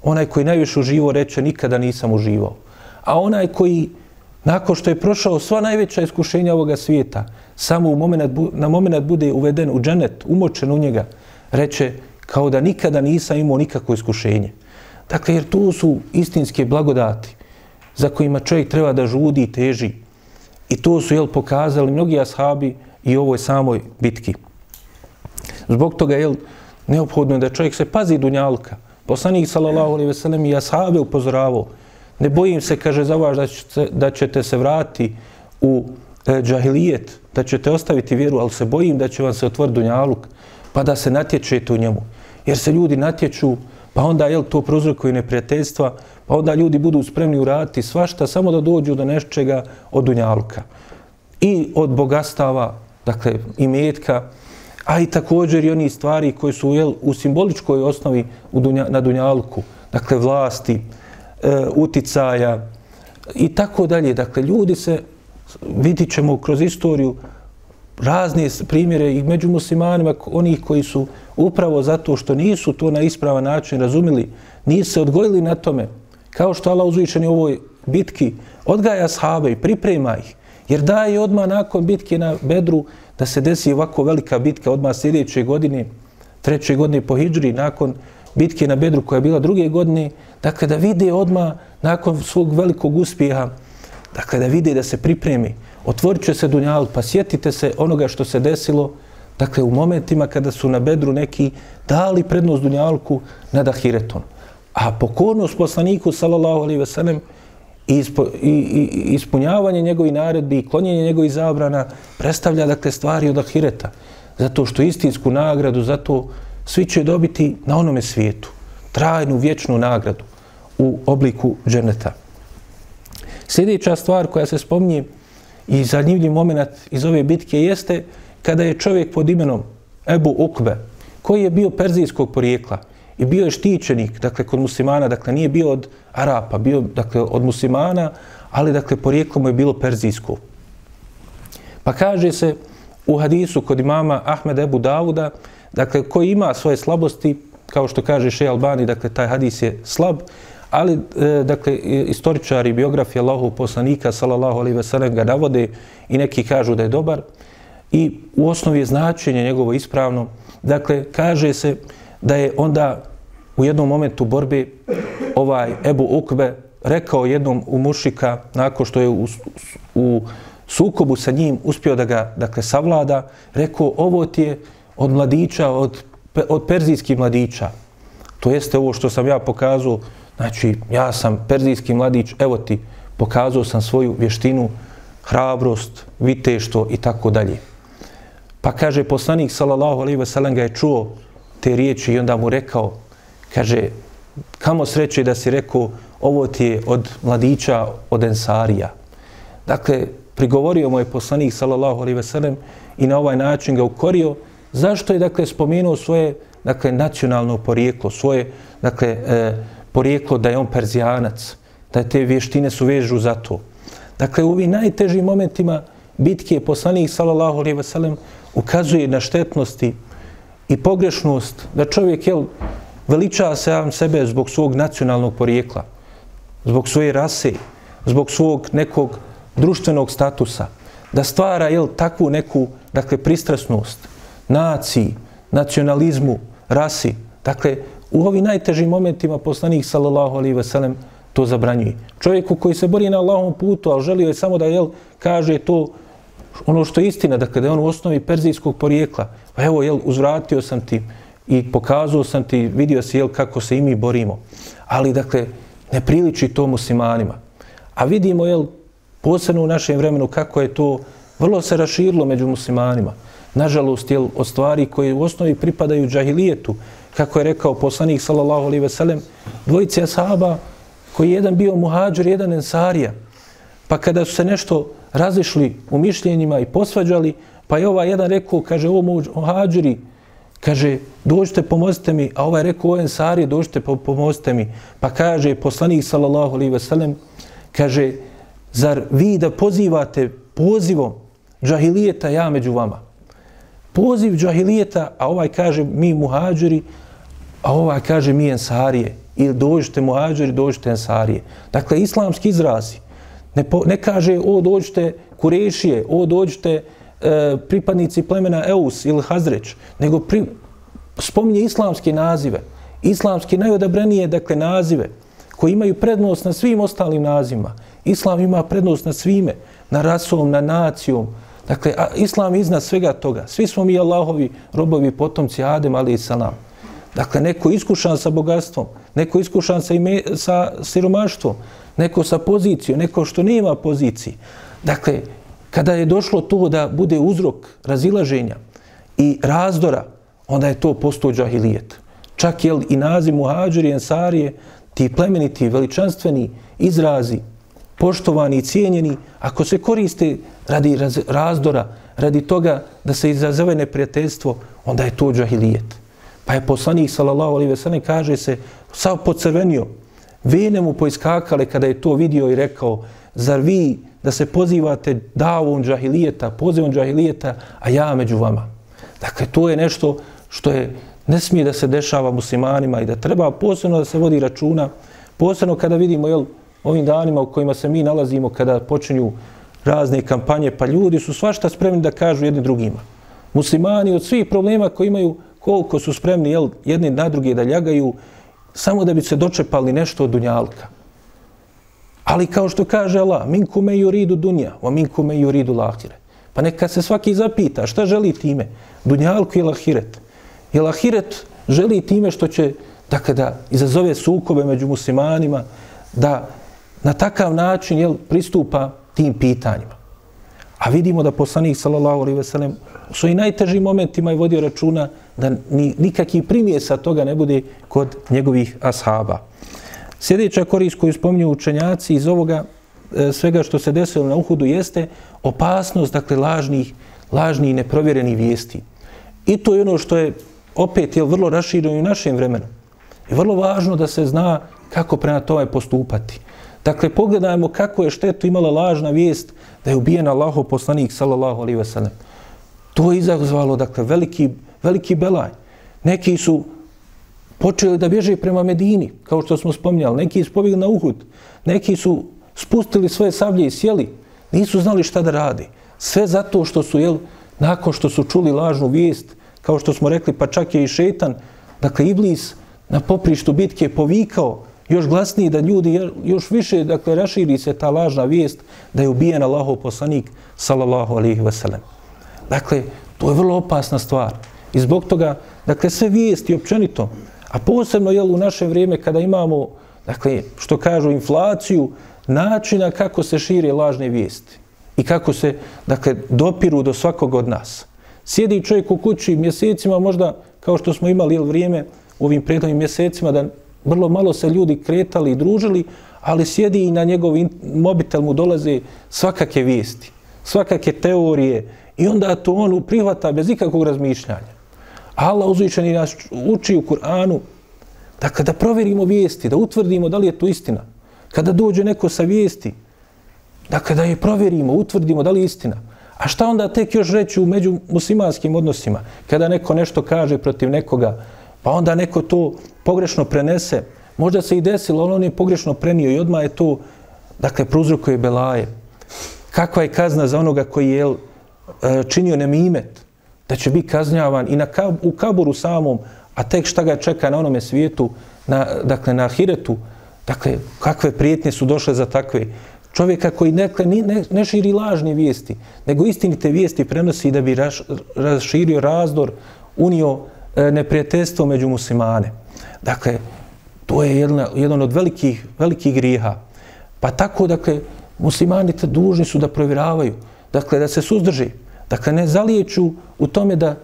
onaj koji najviše uživo reče nikada nisam uživao. A onaj koji nakon što je prošao sva najveća iskušenja ovoga svijeta, samo u moment, na moment bude uveden u dženet, umočen u njega, reče kao da nikada nisam imao nikakvo iskušenje. Dakle, jer tu su istinske blagodati za kojima čovjek treba da žudi i teži. I to su jel, pokazali mnogi ashabi i ovoj samoj bitki. Zbog toga je neophodno da čovjek se pazi dunjalka, Poslanik sallallahu alejhi ve sellem i ashabe upozoravao ne bojim se kaže za vas da ćete, da ćete se vratiti u e, džahilijet da ćete ostaviti vjeru al se bojim da će vam se otvoriti dunjaluk pa da se natječete u njemu. Jer se ljudi natječu pa onda jel to prouzrokuje neprijateljstva pa onda ljudi budu spremni uraditi svašta samo da dođu do nečega od dunjaluka. I od bogastava dakle i metka a i također i oni stvari koji su jel, u simboličkoj osnovi u dunja, na Dunjalku, dakle vlasti, e, uticaja i tako dalje. Dakle, ljudi se, vidit ćemo kroz istoriju, razne primjere i među muslimanima, onih koji su upravo zato što nisu to na ispravan način razumili, nisu se odgojili na tome, kao što Allah uzvičeni u ovoj bitki, odgaja sahabe i priprema ih, jer daje odmah nakon bitke na Bedru, da se desi ovako velika bitka odmah sljedeće godine, treće godine po Hidžri, nakon bitke na Bedru koja je bila druge godine, dakle da vide odmah nakon svog velikog uspjeha, dakle da vide da se pripremi, otvorit će se Dunjal, pa sjetite se onoga što se desilo, dakle u momentima kada su na Bedru neki dali prednost Dunjalku nad Ahiretom. A pokornost poslaniku, sallallahu alaihi ve sellem, i ispunjavanje njegovih naredbi i klonjenje njegovih zabrana predstavlja dakle stvari od ahireta. Zato što istinsku nagradu, zato svi će dobiti na onome svijetu. Trajnu, vječnu nagradu u obliku dženeta. Sljedeća stvar koja se spominje i zanimljiv moment iz ove bitke jeste kada je čovjek pod imenom Ebu Ukbe, koji je bio perzijskog porijekla, i bio je štićenik, dakle, kod muslimana, dakle, nije bio od Arapa, bio, dakle, od muslimana, ali, dakle, porijeklo mu je bilo perzijsko. Pa kaže se u hadisu kod imama Ahmed Ebu Davuda, dakle, koji ima svoje slabosti, kao što kaže Šej Albani, dakle, taj hadis je slab, ali, e, dakle, istoričari, biografi Allahov poslanika, sallallahu alaihi ve sellem, ga navode i neki kažu da je dobar. I u osnovi je značenje njegovo ispravno. Dakle, kaže se, da je onda u jednom momentu borbe ovaj Ebu Ukbe rekao jednom u mušika nakon što je u, u sukobu sa njim uspio da ga dakle, savlada, rekao ovo ti je od mladića, od, od perzijskih mladića. To jeste ovo što sam ja pokazao, znači ja sam perzijski mladić, evo ti, pokazao sam svoju vještinu, hrabrost, viteštvo i tako dalje. Pa kaže poslanik sallallahu alejhi ve sellem ga je čuo te riječi i onda mu rekao, kaže, kamo sreće da si rekao, ovo ti je od mladića, od ensarija. Dakle, prigovorio mu je poslanik, sallallahu alaihi veselem, i na ovaj način ga ukorio. Zašto je, dakle, spomenuo svoje dakle, nacionalno porijeklo, svoje, dakle, e, porijeklo da je on perzijanac, da te vještine su vežu za to. Dakle, u ovim najtežim momentima bitke poslanik, sallallahu alaihi veselem, ukazuje na štetnosti i pogrešnost da čovjek, jel, veliča sam sebe zbog svog nacionalnog porijekla, zbog svoje rase, zbog svog nekog društvenog statusa, da stvara jel, takvu neku dakle, pristrasnost naciji, nacionalizmu, rasi. Dakle, u ovim najtežim momentima poslanik sallallahu alaihi ve sellem to zabranjuje. Čovjeku koji se bori na Allahom putu, ali želio je samo da jel, kaže to ono što je istina, da da je on u osnovi perzijskog porijekla. Pa evo, jel, uzvratio sam ti i pokazao sam ti, vidio si jel, kako se i mi borimo. Ali, dakle, ne priliči to muslimanima. A vidimo, jel, posebno u našem vremenu kako je to vrlo se raširilo među muslimanima. Nažalost, jel, od stvari koje u osnovi pripadaju džahilijetu, kako je rekao poslanik sallallahu alaihi ve sellem, dvojice ashaba koji je jedan bio muhađer, jedan ensarija. Pa kada su se nešto razišli u mišljenjima i posvađali, pa je ovaj jedan rekao, kaže, ovo muhađeri, kaže, dođite, pomozite mi, a ovaj rekao, ovo ensarije, dođite, pomozite mi. Pa kaže, poslanik sallallahu alaihi ve sellem, kaže, zar vi da pozivate pozivom džahilijeta ja među vama? Poziv džahilijeta, a ovaj kaže mi muhađiri, a ovaj kaže mi ensarije. Ili dođite muhađiri, dođite ensarije. Dakle, islamski izrazi. Ne, po, ne kaže o dođite kurešije, o dođite e, pripadnici plemena Eus ili Hazreć, nego pri, spominje islamske nazive. Islamski najodabranije, dakle, nazive koji imaju prednost na svim ostalim nazivima. Islam ima prednost na svime, na rasom, na nacijom. Dakle, a Islam iznad svega toga. Svi smo mi Allahovi robovi, potomci Adem, ali i salam. Dakle, neko iskušan sa bogatstvom, neko iskušan sa, ime, sa siromaštvom, neko sa pozicijom, neko što nema pozicije. Dakle, kada je došlo to da bude uzrok razilaženja i razdora, onda je to postao džahilijet. Čak je i naziv muhađiri, ensarije, ti plemeniti, veličanstveni izrazi, poštovani i cijenjeni, ako se koriste radi raz, razdora, radi toga da se izazove neprijateljstvo, onda je to džahilijet. Pa je poslanik, sallallahu alaihi veselam, kaže se, sav pocrvenio, vene mu poiskakale kada je to vidio i rekao, zar vi da se pozivate davom džahilijeta, pozivom džahilijeta, a ja među vama. Dakle, to je nešto što je ne smije da se dešava muslimanima i da treba posebno da se vodi računa, posebno kada vidimo jel, ovim danima u kojima se mi nalazimo kada počinju razne kampanje, pa ljudi su svašta spremni da kažu jedni drugima. Muslimani od svih problema koji imaju, koliko su spremni jel, jedni na druge da ljagaju, samo da bi se dočepali nešto od dunjalka. Ali kao što kaže Allah, minku me juridu dunja, o minku me juridu lahire. Pa neka se svaki zapita šta želi time, dunjalku ili lahiret. Jer lahiret želi time što će, da kada izazove sukobe među muslimanima, da na takav način jel, pristupa tim pitanjima. A vidimo da poslanik sallallahu alejhi ve sellem u svojim najtežim momentima je vodio računa da ni, nikakvi primjesa toga ne bude kod njegovih ashaba. Sljedeća korist koju spominju učenjaci iz ovoga e, svega što se desilo na Uhudu jeste opasnost, dakle, lažnih, lažnih i neprovjerenih vijesti. I to je ono što je opet je vrlo rašireno i u našem vremenu. I vrlo važno da se zna kako prema tome postupati. Dakle, pogledajmo kako je štetu imala lažna vijest da je ubijen Allahov poslanik, sallallahu alaihi wasallam. To je izazvalo, dakle, veliki, veliki belaj. Neki su počeli da bježe prema Medini, kao što smo spominjali. Neki su pobjegli na Uhud. Neki su spustili svoje sablje i sjeli. Nisu znali šta da radi. Sve zato što su, jel, nakon što su čuli lažnu vijest, kao što smo rekli, pa čak je i šetan, dakle, Iblis na poprištu bitke povikao još glasnije da ljudi još više, dakle, raširi se ta lažna vijest da je ubijen Allahov poslanik, sallallahu alihi sellem. Dakle, to je vrlo opasna stvar. I zbog toga, dakle, sve vijesti općenito, a posebno jel, u naše vrijeme kada imamo, dakle, što kažu, inflaciju, načina kako se šire lažne vijesti i kako se, dakle, dopiru do svakog od nas. Sjedi čovjek u kući mjesecima, možda kao što smo imali jel, vrijeme u ovim prethodnim mjesecima, da vrlo malo se ljudi kretali i družili, ali sjedi i na njegov mobitel mu dolaze svakake vijesti, svakake teorije i onda to on prihvata bez ikakvog razmišljanja. Allah uzvičeni nas uči u Kur'anu da kada provjerimo vijesti, da utvrdimo da li je to istina, kada dođe neko sa vijesti, da kada je provjerimo, utvrdimo da li je istina, a šta onda tek još reći u među muslimanskim odnosima, kada neko nešto kaže protiv nekoga, pa onda neko to pogrešno prenese, možda se i desilo, ali on je pogrešno prenio i odmah je to, dakle, pruzrukuje belaje. Kakva je kazna za onoga koji je e, činio nemimet, da će biti kažnjavan i na, u kaburu samom, a tek šta ga čeka na onome svijetu, na, dakle, na ahiretu, dakle, kakve prijetnje su došle za takve? Čovjeka koji nekle, ne, ne širi lažne vijesti, nego istinite vijesti prenosi da bi raš, raširio razdor, unio E, neprijateljstvo među muslimane. Dakle, to je jedna, jedan od velikih, velikih griha. Pa tako, dakle, muslimani dužni su da provjeravaju, dakle, da se suzdrži, dakle, ne zaliječu u tome da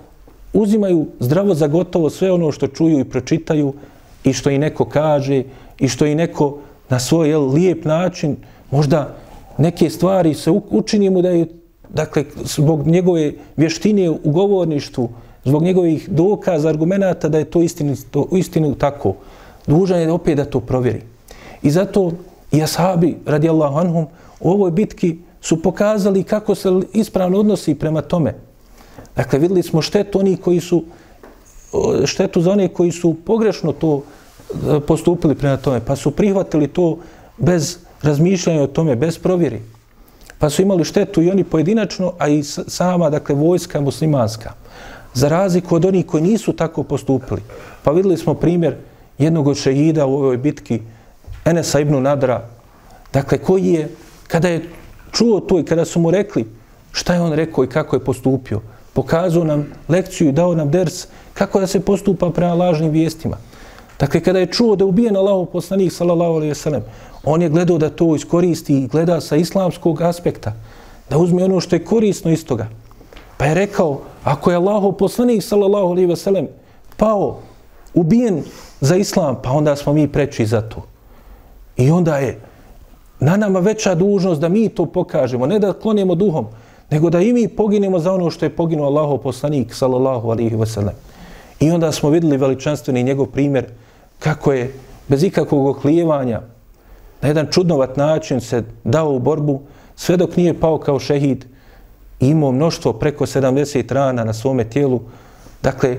uzimaju zdravo za gotovo sve ono što čuju i pročitaju i što i neko kaže i što i neko na svoj jel, lijep način možda neke stvari se učinimo da je dakle zbog njegove vještine u govorništvu zbog njegovih dokaza, argumenata da je to istinu, to istinu tako dužan je opet da to provjeri i zato i ashabi radijallahu anhum u ovoj bitki su pokazali kako se ispravno odnosi prema tome Dakle, videli smo štetu oni koji su štetu za one koji su pogrešno to e, postupili prema tome, pa su prihvatili to bez razmišljanja o tome, bez provjeri. Pa su imali štetu i oni pojedinačno, a i sama, dakle, vojska muslimanska. Za razliku od onih koji nisu tako postupili. Pa videli smo primjer jednog od šehida u ovoj bitki, Enesa ibn Nadra, dakle, koji je, kada je čuo to i kada su mu rekli šta je on rekao i kako je postupio, pokazao nam lekciju i dao nam ders kako da se postupa prema lažnim vijestima. Dakle, kada je čuo da je ubijen Allahov poslanik, sallallahu alaihi sallam, on je gledao da to iskoristi i gleda sa islamskog aspekta, da uzme ono što je korisno iz toga. Pa je rekao, ako je Allahov poslanik, sallallahu alaihi ve sellem, pao, ubijen za islam, pa onda smo mi preči za to. I onda je na nama veća dužnost da mi to pokažemo, ne da klonimo duhom, nego da i mi poginemo za ono što je poginuo Allahov poslanik, sallallahu alaihi ve sellem. I onda smo videli veličanstveni njegov primjer kako je bez ikakvog oklijevanja na jedan čudnovat način se dao u borbu sve dok nije pao kao šehid imao mnoštvo preko 70 rana na svome tijelu. Dakle,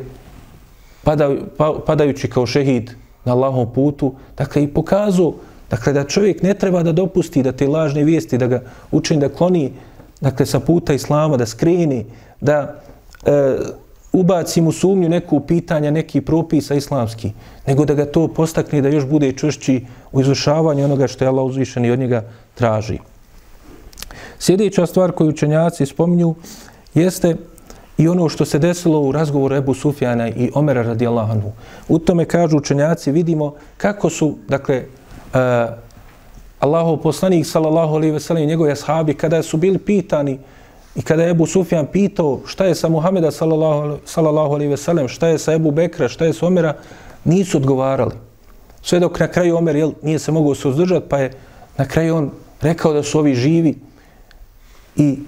padaju, pa, padajući kao šehid na Allahom putu, dakle i pokazao dakle, da čovjek ne treba da dopusti da te lažne vijesti, da ga učini da kloni dakle, sa puta islama, da skreni, da e, ubaci mu sumnju neku pitanja, neki propisa islamski, nego da ga to postakne da još bude čvršći u izvršavanju onoga što je Allah uzvišen i od njega traži. Sljedeća stvar koju učenjaci spominju jeste i ono što se desilo u razgovoru Ebu Sufjana i Omera radijallahu anhu. U tome kažu učenjaci, vidimo kako su, dakle, uh, Allahov poslanik sallallahu alejhi ve sellem njegovi ashabi kada su bili pitani i kada je Ebu Sufjan pitao šta je sa Muhameda sallallahu sallallahu alejhi ve sellem šta je sa Ebu Bekra šta je sa Omera nisu odgovarali sve dok na kraju Omer jel, nije se mogao suzdržati pa je na kraju on rekao da su ovi živi i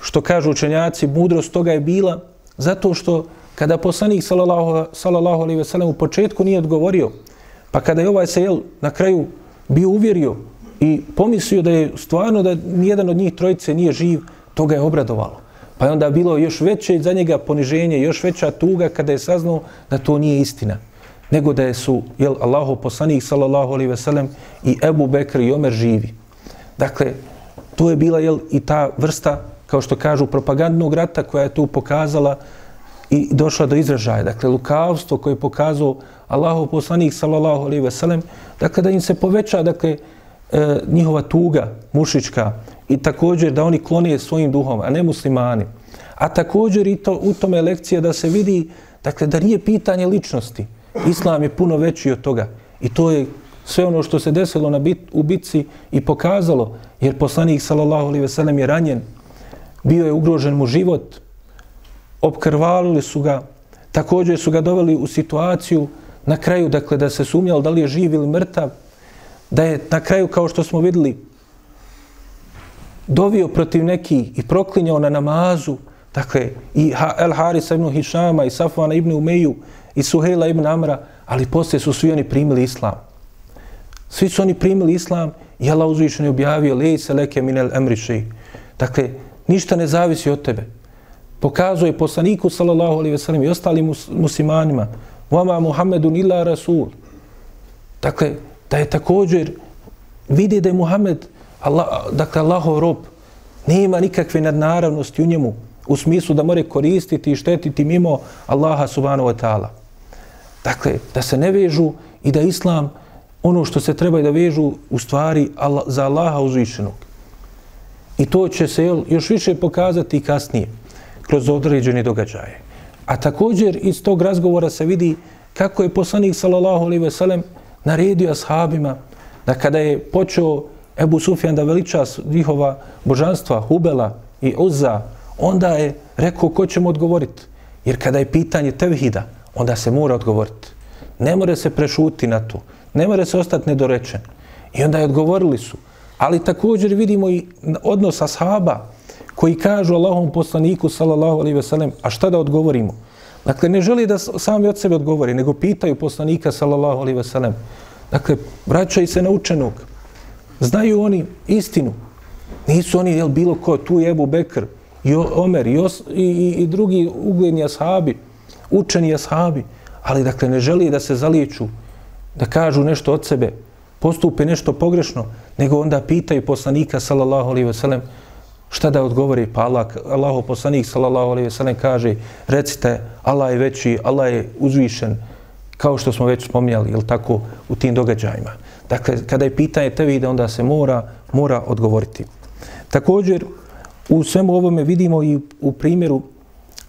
što kažu učenjaci mudrost toga je bila zato što kada poslanik sallallahu sallallahu alejhi ve u početku nije odgovorio pa kada je ovaj se jel, na kraju bio uvjerio i pomislio da je stvarno da nijedan od njih trojice nije živ, to ga je obradovalo. Pa je onda bilo još veće za njega poniženje, još veća tuga kada je saznao da to nije istina. Nego da je su, jel, Allahu poslanik, sallallahu alaihi ve sellem, i Ebu Bekr i Omer živi. Dakle, to je bila, jel, i ta vrsta, kao što kažu, propagandnog rata koja je tu pokazala i došla do izražaja. Dakle, lukavstvo koje je pokazao Allahov poslanik, sallallahu alaihi ve sellem, dakle, da im se poveća, dakle, e, njihova tuga mušička i također da oni klone svojim duhom, a ne muslimani. A također i to u tome lekcija da se vidi dakle, da nije pitanje ličnosti. Islam je puno veći od toga. I to je sve ono što se desilo na bit, u bitci i pokazalo, jer poslanik sallallahu alaihi ve sellem je ranjen, bio je ugrožen mu život, opkrvalili su ga, također su ga doveli u situaciju na kraju, dakle, da se sumnjalo da li je živ ili mrtav, da je na kraju, kao što smo videli, dovio protiv neki i proklinjao na namazu, dakle, i El Harisa ibn Hišama, i Safvana ibn Umeju, i Suhejla ibn Amra, ali poslije su svi oni primili islam. Svi su oni primili islam i Allah uzvišen je objavio lej se leke minel emriši. Dakle, ništa ne zavisi od tebe. Pokazuje poslaniku sallallahu alaihi ve sellem i ostalim mus muslimanima Vama Muhammedun illa Rasul. Dakle, da je također vidi da je Muhammed Allah, dakle, Allahov rob nema nikakve nadnaravnosti u njemu u smislu da more koristiti i štetiti mimo Allaha subhanahu wa ta'ala. Dakle, da se ne vežu i da Islam ono što se treba da vežu u stvari za Allaha uzvišenog. I to će se jel, još više pokazati kasnije kroz određene događaje. A također iz tog razgovora se vidi kako je poslanik sallallahu alejhi ve sellem naredio ashabima da kada je počeo Ebu Sufjan da veliča njihova božanstva Hubela i Uzza, onda je rekao ko ćemo odgovoriti. Jer kada je pitanje tevhida, onda se mora odgovoriti. Ne more se prešuti na to. Ne more se ostati nedorečen. I onda je odgovorili su. Ali također vidimo i odnos ashaba koji kažu Allahom poslaniku sallallahu alaihi ve sellem, a šta da odgovorimo? Dakle, ne želi da sami od sebe odgovori, nego pitaju poslanika sallallahu alaihi ve sellem. Dakle, vraćaju se na učenog. Znaju oni istinu. Nisu oni, jel, bilo ko, tu je Ebu Bekr, i Omer, i, os, i, i, i drugi ugledni ashabi, učeni ashabi, ali, dakle, ne želi da se zaliču da kažu nešto od sebe, postupe nešto pogrešno, nego onda pitaju poslanika, sallallahu alaihi wasallam šta da odgovori? Pa Allah, Allaho poslanik, sallallahu alaihi wasallam kaže, recite, Allah je veći, Allah je uzvišen, kao što smo već spominjali, jel tako, u tim događajima. Dakle, kada je pitanje te da onda se mora, mora odgovoriti. Također, u svemu ovome vidimo i u primjeru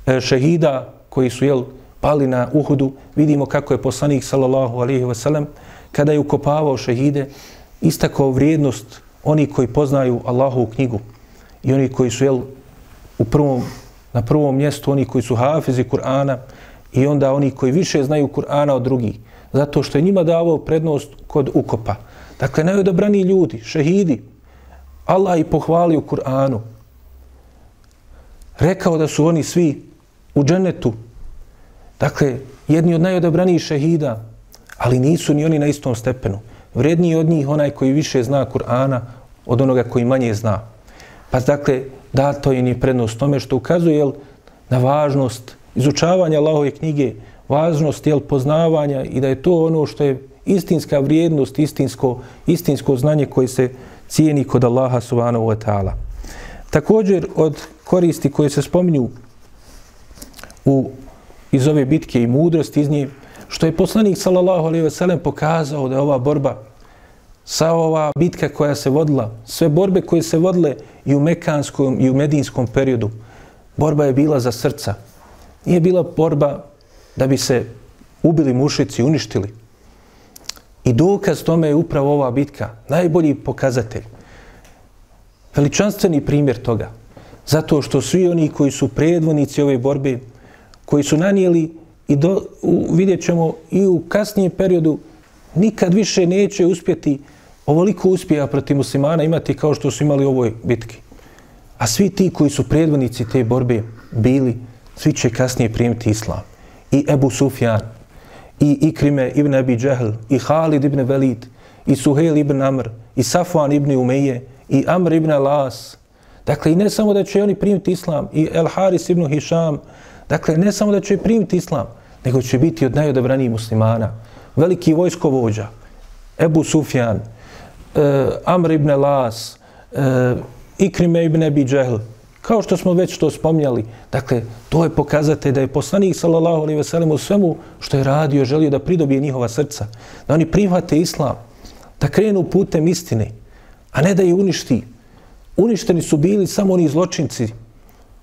e, šehida koji su, jel, pali na Uhudu, vidimo kako je poslanik, sallallahu alaihi ve sellem kada je ukopavao šehide, istakao vrijednost oni koji poznaju Allahovu knjigu i oni koji su, jel, u prvom, na prvom mjestu, oni koji su hafizi Kur'ana i onda oni koji više znaju Kur'ana od drugih, zato što je njima davao prednost kod ukopa. Dakle, najodobraniji ljudi, šehidi, Allah i pohvali u Kur'anu, rekao da su oni svi u džennetu, dakle, jedni od najodabranijih šehida, ali nisu ni oni na istom stepenu. Vredniji od njih onaj koji više zna Kur'ana od onoga koji manje zna. Pa dakle, dato je ni prednost tome što ukazuje jel, na važnost izučavanja Allahove knjige, važnost jel, poznavanja i da je to ono što je istinska vrijednost, istinsko, istinsko znanje koje se cijeni kod Allaha subhanahu wa ta'ala. Također od koristi koje se spominju u, iz ove bitke i mudrost iz nje, što je poslanik sallallahu alaihi ve sellem pokazao da je ova borba sa ova bitka koja se vodila, sve borbe koje se vodile i u mekanskom i u medinskom periodu, borba je bila za srca. Nije bila borba da bi se ubili mušici, uništili. I dokaz tome je upravo ova bitka, najbolji pokazatelj. Veličanstveni primjer toga. Zato što svi oni koji su predvodnici ove borbe, koji su nanijeli i do, u, vidjet ćemo i u kasnijem periodu nikad više neće uspjeti ovoliko uspjeha protiv muslimana imati kao što su imali u ovoj bitki. A svi ti koji su predvodnici te borbe bili, svi će kasnije primiti islam. I Ebu Sufjan, i Ikrime ibn Abi Džehl, i Halid ibn Velid, i Suhel ibn Amr, i Safwan ibn Umeje, i Amr ibn Alas. Dakle, i ne samo da će oni primiti islam, i El Haris ibn Hisham, dakle, ne samo da će primiti islam, nego će biti od najodabranijih muslimana. Veliki vojskovođa, Ebu Sufjan, uh, Amr ibn Las, e, uh, Ikrime ibn Abi Džehl, kao što smo već to spomnjali, dakle, to je pokazate da je poslanik sallallahu alejhi ve sellem u svemu što je radio želio da pridobije njihova srca, da oni prihvate islam, da krenu putem istine, a ne da je uništi. Uništeni su bili samo oni zločinci,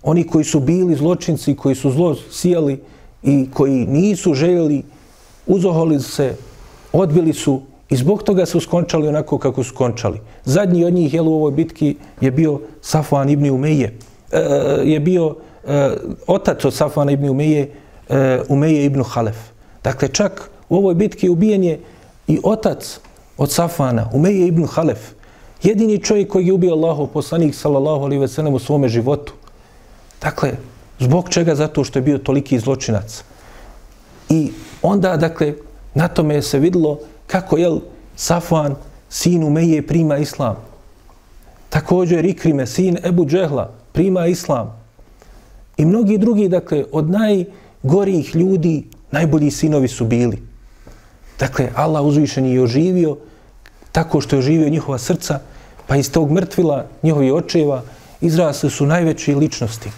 oni koji su bili zločinci, koji su zlo sijali i koji nisu željeli, uzoholi se, odbili su I zbog toga su skončali onako kako su skončali. Zadnji od njih jel, u ovoj bitki je bio Safvan ibn Umeje. E, je bio e, otac od Safvana ibn Umeje, e, Umeje ibn Halef. Dakle, čak u ovoj bitki ubijen je i otac od Safvana, Umeje ibn Halef. Jedini čovjek koji je ubio Allahov poslanik, sallallahu alaihi ve sellem, u svome životu. Dakle, Zbog čega? Zato što je bio toliki zločinac. I onda, dakle, na tome se videlo kako, je Safvan, sin Umeje, prima islam. Također Ikrime, sin Ebu Džehla, prima islam. I mnogi drugi, dakle, od najgorijih ljudi, najbolji sinovi su bili. Dakle, Allah uzvišen je oživio tako što je oživio njihova srca, pa iz tog mrtvila njihovi očeva izrasli su najveće ličnosti.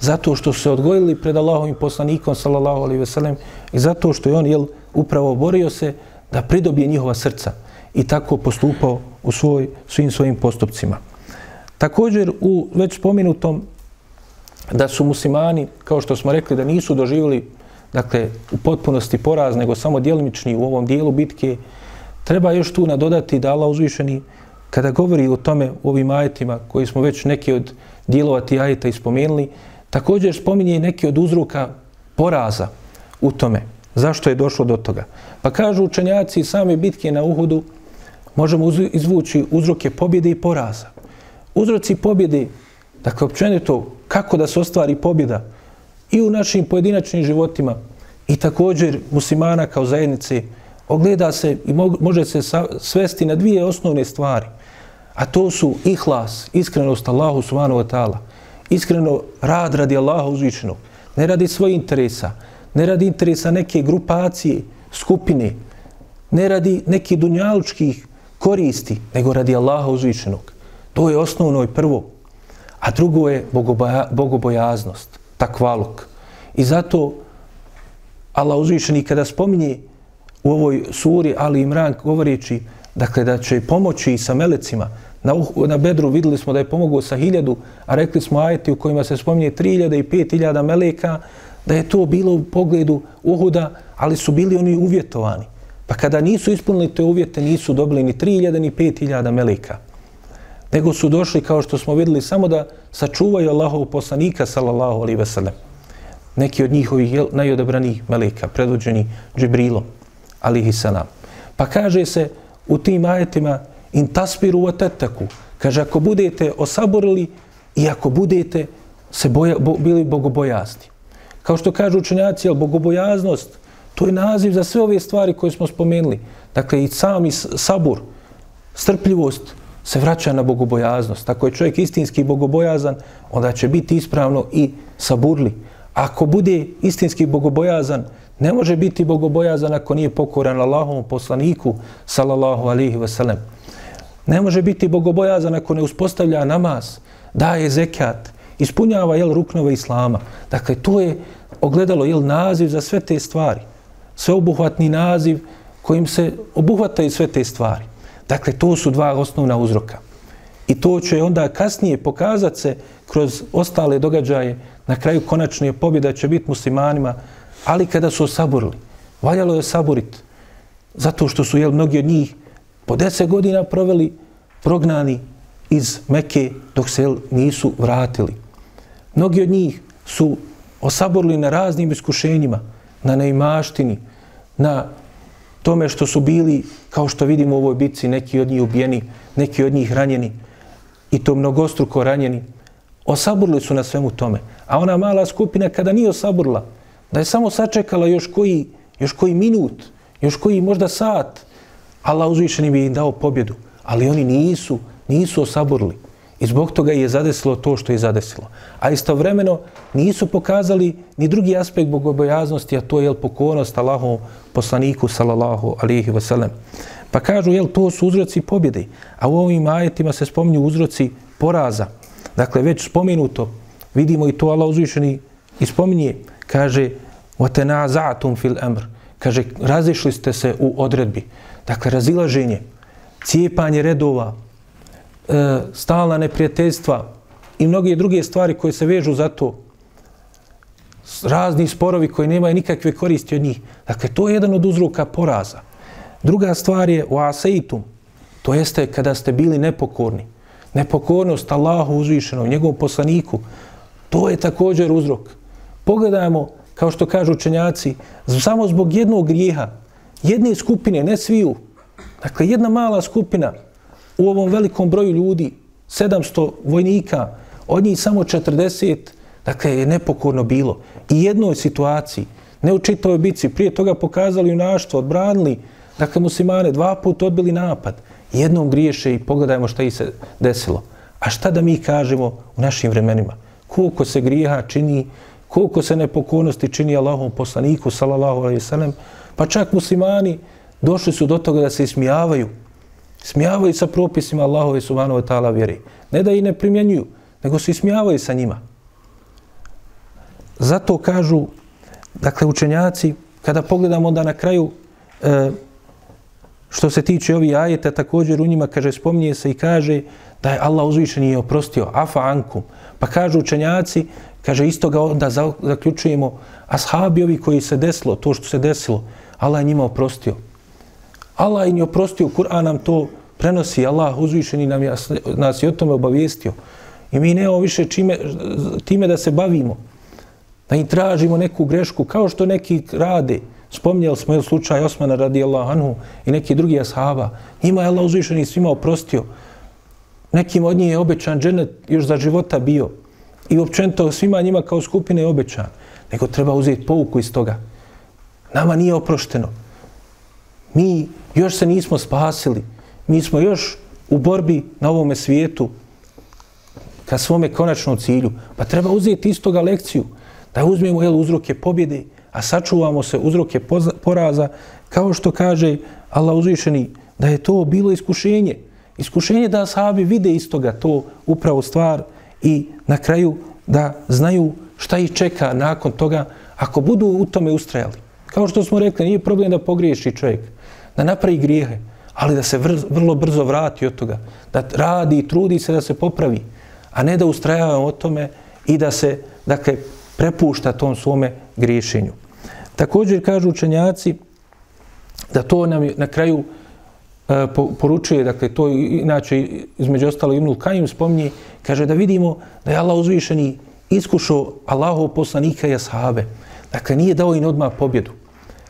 Zato što su se odgojili pred Allahovim poslanikom, sallallahu alaihi veselem, i zato što je on jel, upravo borio se da pridobije njihova srca i tako postupao u svoj, svim svojim postupcima. Također, u već spomenutom da su muslimani, kao što smo rekli, da nisu doživjeli dakle, u potpunosti poraz, nego samo djelimični u ovom dijelu bitke, treba još tu nadodati da Allah uzvišeni, kada govori o tome u ovim ajetima, koji smo već neki od dijelova ti ajeta ispomenuli, također spominje neki od uzroka poraza u tome. Zašto je došlo do toga? Pa kažu učenjaci same bitke na Uhudu, možemo izvući uzroke pobjede i poraza. Uzroci pobjede, dakle, općenito, kako da se ostvari pobjeda, i u našim pojedinačnim životima i također muslimana kao zajednice ogleda se i može se svesti na dvije osnovne stvari. A to su ihlas, iskrenost Allahu subhanahu wa ta'ala. Iskreno rad radi Allaha uzvišenog. Ne radi svoj interesa. Ne radi interesa neke grupacije, skupine. Ne radi neki dunjalučkih koristi, nego radi Allaha uzvišenog. To je osnovno i prvo. A drugo je bogobojaznost takvaluk. I zato Allah uzvišeni kada spominje u ovoj suri Ali Imran govoreći dakle, da će pomoći sa melecima na, uh, na Bedru videli smo da je pomogao sa hiljadu, a rekli smo ajeti u kojima se spominje 3000 i 5000 meleka, da je to bilo u pogledu Uhuda, ali su bili oni uvjetovani. Pa kada nisu ispunili te uvjete, nisu dobili ni 3000 ni 5000 meleka nego su došli, kao što smo videli, samo da sačuvaju Allahov poslanika, sallallahu alaihi veselem. Neki od njihovih najodabranih meleka, predvođeni Džibrilom, alihi salam. Pa kaže se u tim ajetima, in taspiru wa tetaku, kaže, ako budete osaborili i ako budete se boja, bo, bili bogobojazni. Kao što kažu učenjaci, jel, bogobojaznost, to je naziv za sve ove stvari koje smo spomenuli. Dakle, i sami sabur, strpljivost, se vraća na bogobojaznost. Ako je čovjek istinski bogobojazan, onda će biti ispravno i saburli. Ako bude istinski bogobojazan, ne može biti bogobojazan ako nije pokoran Allahom poslaniku, sallallahu alihi wasallam. Ne može biti bogobojazan ako ne uspostavlja namaz, daje zekat, ispunjava jel, ruknove islama. Dakle, to je ogledalo jel, naziv za sve te stvari. Sveobuhvatni naziv kojim se obuhvataju sve te stvari. Dakle, to su dva osnovna uzroka. I to će onda kasnije pokazat se kroz ostale događaje. Na kraju konačnije pobjeda će biti muslimanima, ali kada su osaborili, valjalo je saboriti. Zato što su jel, mnogi od njih po deset godina proveli prognani iz Mekke dok se nisu vratili. Mnogi od njih su osaborili na raznim iskušenjima, na neimaštini, na tome što su bili, kao što vidimo u ovoj bitci, neki od njih ubijeni, neki od njih ranjeni i to mnogostruko ranjeni, Osaborili su na svemu tome. A ona mala skupina kada nije osaborila, da je samo sačekala još koji, još koji minut, još koji možda sat, Allah uzvišeni bi im dao pobjedu. Ali oni nisu, nisu osaburili. I zbog toga je zadesilo to što je zadesilo. A istovremeno nisu pokazali ni drugi aspekt bogobojaznosti, a to je pokornost Allahom poslaniku sallallahu alihi wasallam. Pa kažu, jel, to su uzroci pobjede. A u ovim ajetima se spominju uzroci poraza. Dakle, već spomenuto, vidimo i to Allah uzvišeni i spominje, kaže, وَتَنَازَعْتُمْ fil amr. Kaže, razišli ste se u odredbi. Dakle, razilaženje, cijepanje redova, e, stalna neprijateljstva i mnoge druge stvari koje se vežu za to, razni sporovi koji nemaju nikakve koristi od njih. Dakle, to je jedan od uzroka poraza. Druga stvar je u aseitum, to jeste kada ste bili nepokorni. Nepokornost Allahu uzvišenom, njegovom poslaniku, to je također uzrok. Pogledajmo, kao što kažu učenjaci, samo zbog jednog grijeha, jedne skupine, ne sviju, dakle jedna mala skupina, u ovom velikom broju ljudi, 700 vojnika, od njih samo 40, dakle, je nepokorno bilo. I jednoj situaciji, ne u čitavoj bici, prije toga pokazali junaštvo, odbranili, dakle, muslimane dva puta odbili napad. Jednom griješe i pogledajmo šta ih se desilo. A šta da mi kažemo u našim vremenima? Koliko se grijeha čini, koliko se nepokornosti čini Allahom poslaniku, salallahu alaihi sallam, pa čak muslimani došli su do toga da se ismijavaju. Smijavaju sa propisima Allahove subhanahu wa ta'ala vjeri. Ne da i ne primjenjuju, nego se ismijavaju sa njima. Zato kažu, dakle, učenjaci, kada pogledamo da na kraju, e, što se tiče ovih ajeta, također u njima, kaže, spominje se i kaže da je Allah uzvišen i oprostio, afa ankum. Pa kažu učenjaci, kaže, isto ga onda zaključujemo, ashabi ovi koji se desilo, to što se desilo, Allah je njima oprostio. Allah im je oprostio, Kur'an nam to prenosi, Allah uzvišeni nam je, nas je o tome obavijestio. I mi nemamo više čime, time da se bavimo, da im tražimo neku grešku, kao što neki rade. Spomnjali smo je slučaj Osmana radi Allah anhu i neki drugi ashaba. Njima je Allah uzvišeni svima oprostio. Nekim od njih je obećan dženet još za života bio. I općenito svima njima kao skupine je obećan. Nego treba uzeti pouku iz toga. Nama nije oprošteno. Mi još se nismo spasili. Mi smo još u borbi na ovome svijetu ka svome konačnom cilju. Pa treba uzeti istoga lekciju. Da uzmemo jel, uzroke pobjede, a sačuvamo se uzroke poraza, kao što kaže Allah uzvišeni, da je to bilo iskušenje. Iskušenje da sahabi vide istoga to upravo stvar i na kraju da znaju šta ih čeka nakon toga ako budu u tome ustrajali. Kao što smo rekli, nije problem da pogriješi čovjek, da napravi grijehe, ali da se vrlo brzo vrati od toga, da radi i trudi se da se popravi, a ne da ustrajava o tome i da se, dakle, prepušta tom svome griješenju. Također kažu učenjaci da to nam na kraju e, poručuje, dakle, to inače između ostalo Ibnul Kajim spominje, kaže da vidimo da je Allah uzvišeni iskušao Allahov poslanika i ashabe. Dakle, nije dao im odmah pobjedu.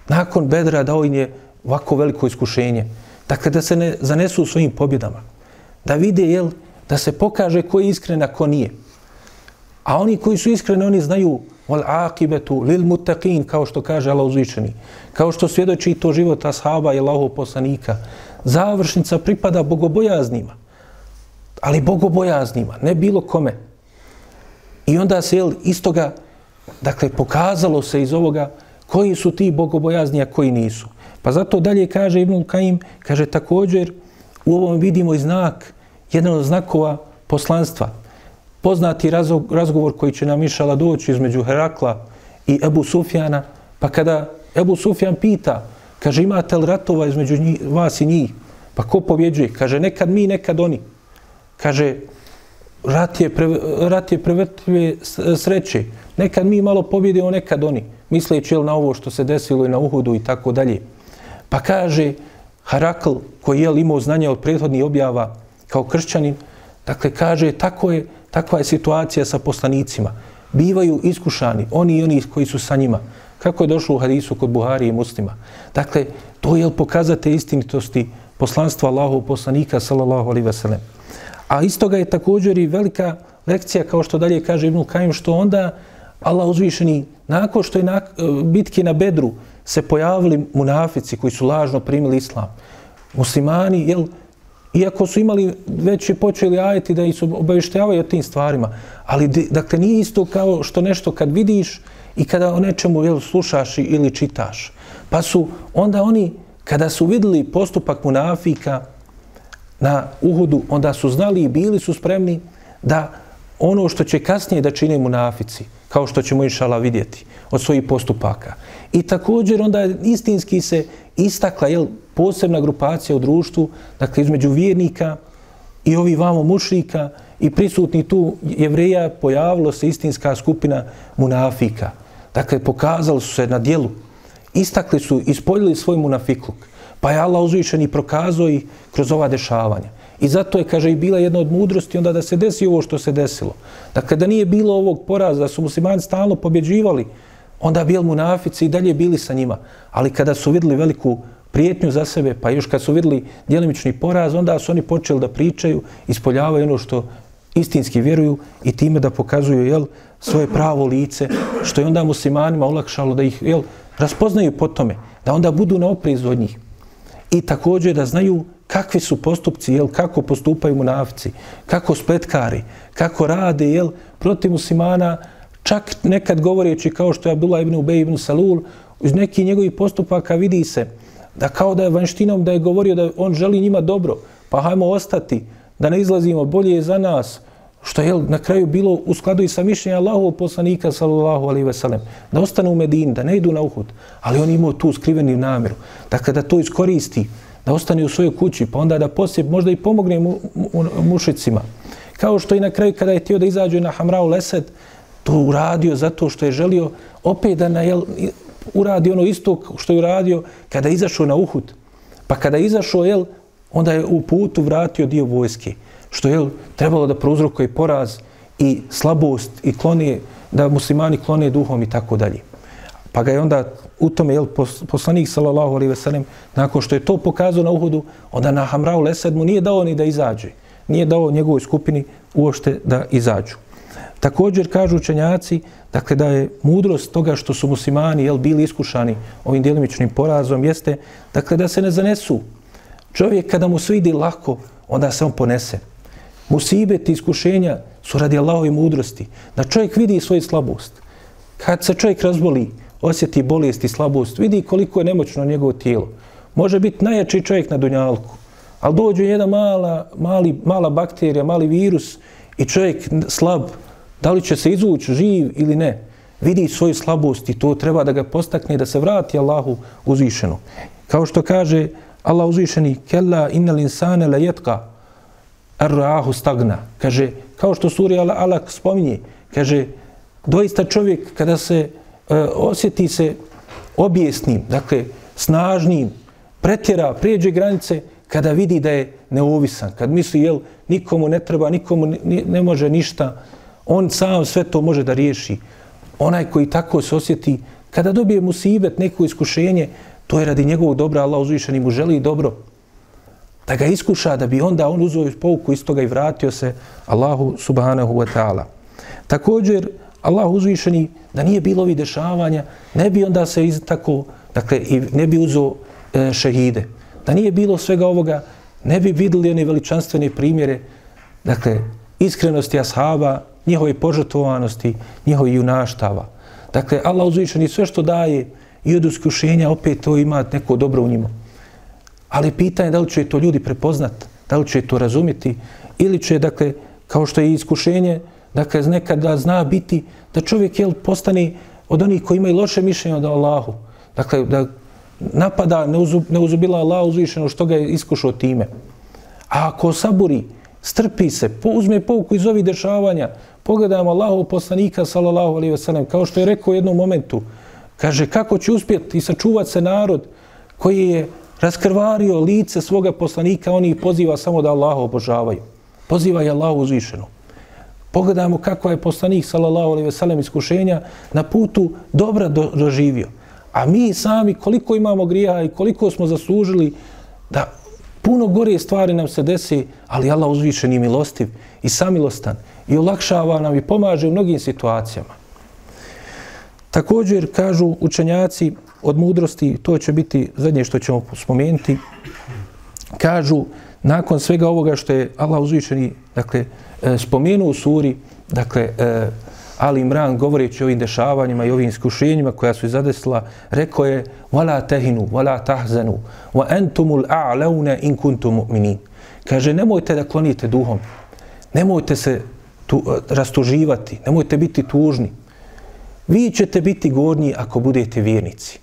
Nakon Bedra dao im je ovako veliko iskušenje. Dakle, da se ne zanesu svojim pobjedama. Da vide, jel, da se pokaže ko je iskren, a ko nije. A oni koji su iskreni, oni znaju wal akibetu lil muttaqin kao što kaže Allah uzvičeni. Kao što svjedoči to život ashaba i Allahov poslanika. Završnica pripada bogobojaznima. Ali bogobojaznima, ne bilo kome. I onda se jel, istoga, dakle, pokazalo se iz ovoga koji su ti bogobojazni, a koji nisu. Pa zato dalje kaže Ibn Kajim, kaže također, u ovom vidimo i znak, jedan od znakova poslanstva. Poznati razgovor koji će nam išala doći između Herakla i Ebu Sufjana, pa kada Ebu Sufjan pita, kaže imate li ratova između njih, vas i njih? Pa ko pobjeđuje? Kaže nekad mi, nekad oni. Kaže, rat je, pre, rat je prevrtljive sreće. Nekad mi malo pobjedimo, nekad oni. Misleći na ovo što se desilo i na Uhudu i tako dalje. Pa kaže Harakl, koji je imao znanja od prethodnih objava kao kršćanin, dakle kaže, tako je, takva je situacija sa poslanicima. Bivaju iskušani, oni i oni koji su sa njima. Kako je došlo u hadisu kod Buhari i muslima. Dakle, to je pokazate istinitosti poslanstva Allahov poslanika, sallallahu alaihi wasallam. A istoga je također i velika lekcija, kao što dalje kaže Ibn Kajim, što onda Allah uzvišeni, nakon što je na, e, bitke na Bedru, se pojavili munafici koji su lažno primili islam. Muslimani, jel, iako su imali, već je počeli ajeti da ih su obavještavaju o tim stvarima, ali dakle nije isto kao što nešto kad vidiš i kada o nečemu jel, slušaš ili čitaš. Pa su onda oni, kada su videli postupak munafika na Uhudu, onda su znali i bili su spremni da ono što će kasnije da čine munafici, kao što ćemo inšala vidjeti od svojih postupaka. I također onda istinski se istakla jel, posebna grupacija u društvu, dakle između vjernika i ovi vamo mušrika i prisutni tu jevreja pojavilo se istinska skupina munafika. Dakle, pokazali su se na dijelu, istakli su, ispoljili svoj munafikluk. Pa je Allah uzvišen i prokazao ih kroz ova dešavanja. I zato je, kaže, i bila jedna od mudrosti onda da se desi ovo što se desilo. Dakle, da nije bilo ovog poraza, da su muslimani stalno pobjeđivali, onda bil munafici i dalje bili sa njima. Ali kada su videli veliku prijetnju za sebe, pa još kad su videli djelimični poraz, onda su oni počeli da pričaju, ispoljavaju ono što istinski vjeruju i time da pokazuju jel, svoje pravo lice, što je onda muslimanima olakšalo da ih jel, raspoznaju po tome, da onda budu na oprezu od njih. I također da znaju kakvi su postupci, jel, kako postupaju munafici, kako spletkari, kako rade, jel, protiv muslimana, čak nekad govoreći kao što je Abdullah ibn Ubej ibn Salul, iz nekih njegovih postupaka vidi se da kao da je vanštinom da je govorio da on želi njima dobro, pa hajmo ostati, da ne izlazimo, bolje je za nas, što je na kraju bilo u skladu i sa mišljenja Allahovog poslanika, sallallahu alaihi ve sellem, da ostanu u Medini, da ne idu na Uhud, ali on imao tu skriveni namjeru, da kada to iskoristi, da ostane u svojoj kući, pa onda da poslije možda i pomogne mu, mu, mušicima. Kao što i na kraju kada je tio da izađe na Hamrao Lesed, to uradio zato što je želio opet da na, jel, uradi ono isto što je uradio kada je izašao na Uhud. Pa kada je izašao, jel, onda je u putu vratio dio vojske, što je trebalo da prouzrokuje poraz i slabost i klonije, da muslimani klone duhom i tako dalje. Pa ga je onda u tome, jel, poslanik sallallahu alaihi veselem, nakon što je to pokazao na Uhudu, onda na Hamrau Lesed mu nije dao ni da izađe. Nije dao njegovoj skupini uošte da izađu. Također kažu učenjaci dakle, da je mudrost toga što su muslimani jel, bili iskušani ovim djelimičnim porazom jeste dakle, da se ne zanesu. Čovjek kada mu sve ide lako, onda se on ponese. Musibet i iskušenja su radi Allahove mudrosti. Da čovjek vidi svoju slabost. Kad se čovjek razboli, osjeti bolest i slabost, vidi koliko je nemoćno njegovo tijelo. Može biti najjači čovjek na dunjalku, ali dođe jedna mala, mali, mala bakterija, mali virus i čovjek slab, da li će se izvući živ ili ne, vidi svoju slabost i to treba da ga postakne da se vrati Allahu uzvišeno. Kao što kaže Allah uzvišeni, kella innal insane la jetka arrahu stagna. Kaže, kao što suri Alak spominje, kaže, doista čovjek kada se E, osjeti se objesnim, dakle, snažnim, pretjera, prijeđe granice, kada vidi da je neovisan, kad misli, jel, nikomu ne treba, nikomu ne, ne može ništa, on sam sve to može da riješi. Onaj koji tako se osjeti, kada dobije musibet, neko iskušenje, to je radi njegovog dobra, Allah uzvišen i mu želi dobro. Da ga iskuša, da bi onda on uzeo pouku iz toga i vratio se Allahu subhanahu wa ta'ala. Također, Allah uzvišeni, da nije bilo ovih dešavanja, ne bi onda se iz tako, dakle, i ne bi uzo e, šehide. Da nije bilo svega ovoga, ne bi videli one veličanstvene primjere, dakle, iskrenosti ashaba, njihove požrtovanosti, njihove junaštava. Dakle, Allah uzvišeni sve što daje i od uskušenja, opet to ima neko dobro u njima. Ali pitanje da li će to ljudi prepoznat, da li će to razumjeti, ili će, dakle, kao što je iskušenje, dakle, nekada zna biti da čovjek jel, postane od onih koji imaju loše mišljenje od Allahu. Dakle, da napada, ne, uzub, ne uzubila Allah uzvišeno što ga je iskušao time. A ako saburi, strpi se, uzme pouku iz ovih dešavanja, pogledajmo Allahov poslanika, sallallahu alaihi wasallam, kao što je rekao u jednom momentu, kaže kako će uspjeti i sačuvati se narod koji je raskrvario lice svoga poslanika, oni ih poziva samo da Allaha obožavaju. Poziva je Allah uzvišeno. Pogledajmo kako je poslanik, sallallahu alaihi sellem iskušenja na putu dobra do, doživio. A mi sami koliko imamo grija i koliko smo zaslužili da puno gore stvari nam se desi, ali Allah uzvišen i milostiv i samilostan i olakšava nam i pomaže u mnogim situacijama. Također kažu učenjaci od mudrosti, to će biti zadnje što ćemo spomenuti, kažu nakon svega ovoga što je Allah uzvišeni dakle, E, spomenu u suri, dakle, e, Ali Imran govoreći o ovim dešavanjima i ovim iskušenjima koja su zadesila, rekao je wala تَهِنُوا wala tahzanu, wa الْأَعْلَوْنَ إِنْ in kuntum mu'minin. Kaže, nemojte da klonite duhom, nemojte se tu, e, rastuživati, nemojte biti tužni. Vi ćete biti gornji ako budete vjernici.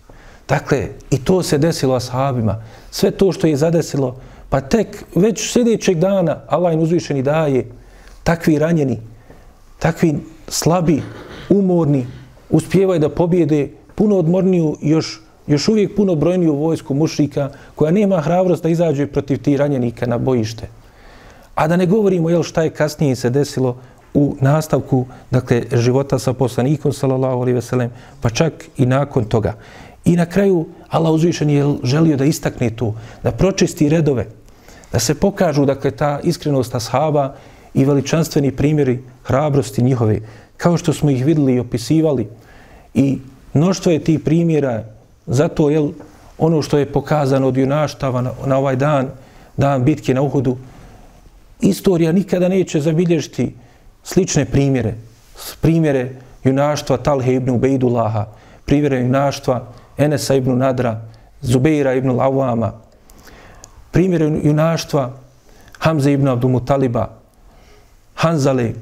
Dakle, i to se desilo ashabima. Sve to što je zadesilo, pa tek već sljedećeg dana Allah im uzvišeni daje takvi ranjeni, takvi slabi, umorni, uspjevaju da pobjede puno odmorniju, još, još uvijek puno brojniju vojsku mušrika koja nema hrabrost da izađe protiv ti ranjenika na bojište. A da ne govorimo jel, šta je kasnije se desilo u nastavku dakle, života sa poslanikom, sallallahu alaihi veselem, pa čak i nakon toga. I na kraju Allah uzvišen je želio da istakne tu, da pročisti redove, da se pokažu dakle, ta iskrenost ashaba i veličanstveni primjeri hrabrosti njihove. kao što smo ih videli i opisivali. I mnoštvo je tih primjera, zato je ono što je pokazano od junaštava na, na ovaj dan, dan bitke na Uhudu, istorija nikada neće zabilježiti slične primjere. Primjere junaštva Talhe ibn Ubejdulaha, primjere junaštva Enesa ibn Nadra, Zubeira ibn Lawama, primjere junaštva Hamze ibn Abdul Hanzali, Hanzale,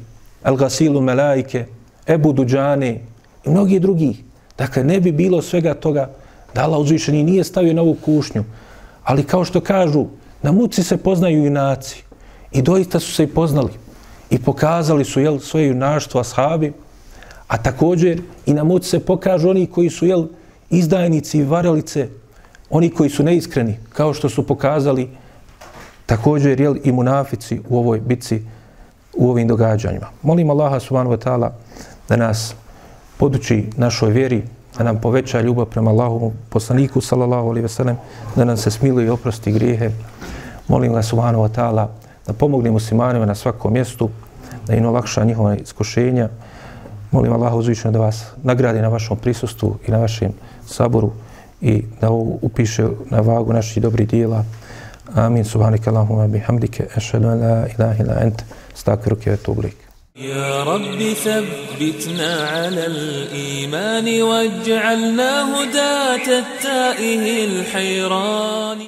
El Gasilu Melaike, Ebu Duđane i mnogi drugi. Dakle, ne bi bilo svega toga da Allah uzvišeni nije stavio na ovu kušnju. Ali kao što kažu, na muci se poznaju junaci. I doista su se i poznali. I pokazali su jel, svoje junaštvo ashabi. A također i na muci se pokažu oni koji su jel, izdajnici i varalice, oni koji su neiskreni, kao što su pokazali također jel, i munafici u ovoj bitci u ovim događanjima. Molim Allaha subhanahu wa ta'ala da nas poduči našoj vjeri, da nam poveća ljubav prema Allahu poslaniku sallallahu alaihi ve sellem, da nam se smiluje i oprosti grijehe. Molim ga subhanahu wa ta'ala da pomogne muslimanima na svakom mjestu, da im olakša njihova iskušenja. Molim Allaha uzvično da vas nagradi na vašom prisustvu i na vašem saboru i da upiše na vagu naših dobrih dijela. Amin. Subhanika Allahumma bihamdike. Ešhedu an la ilaha ila ente. Stakfiruke ve tublik. يا رب ثبتنا على الإيمان واجعلنا هداة التائه الحيران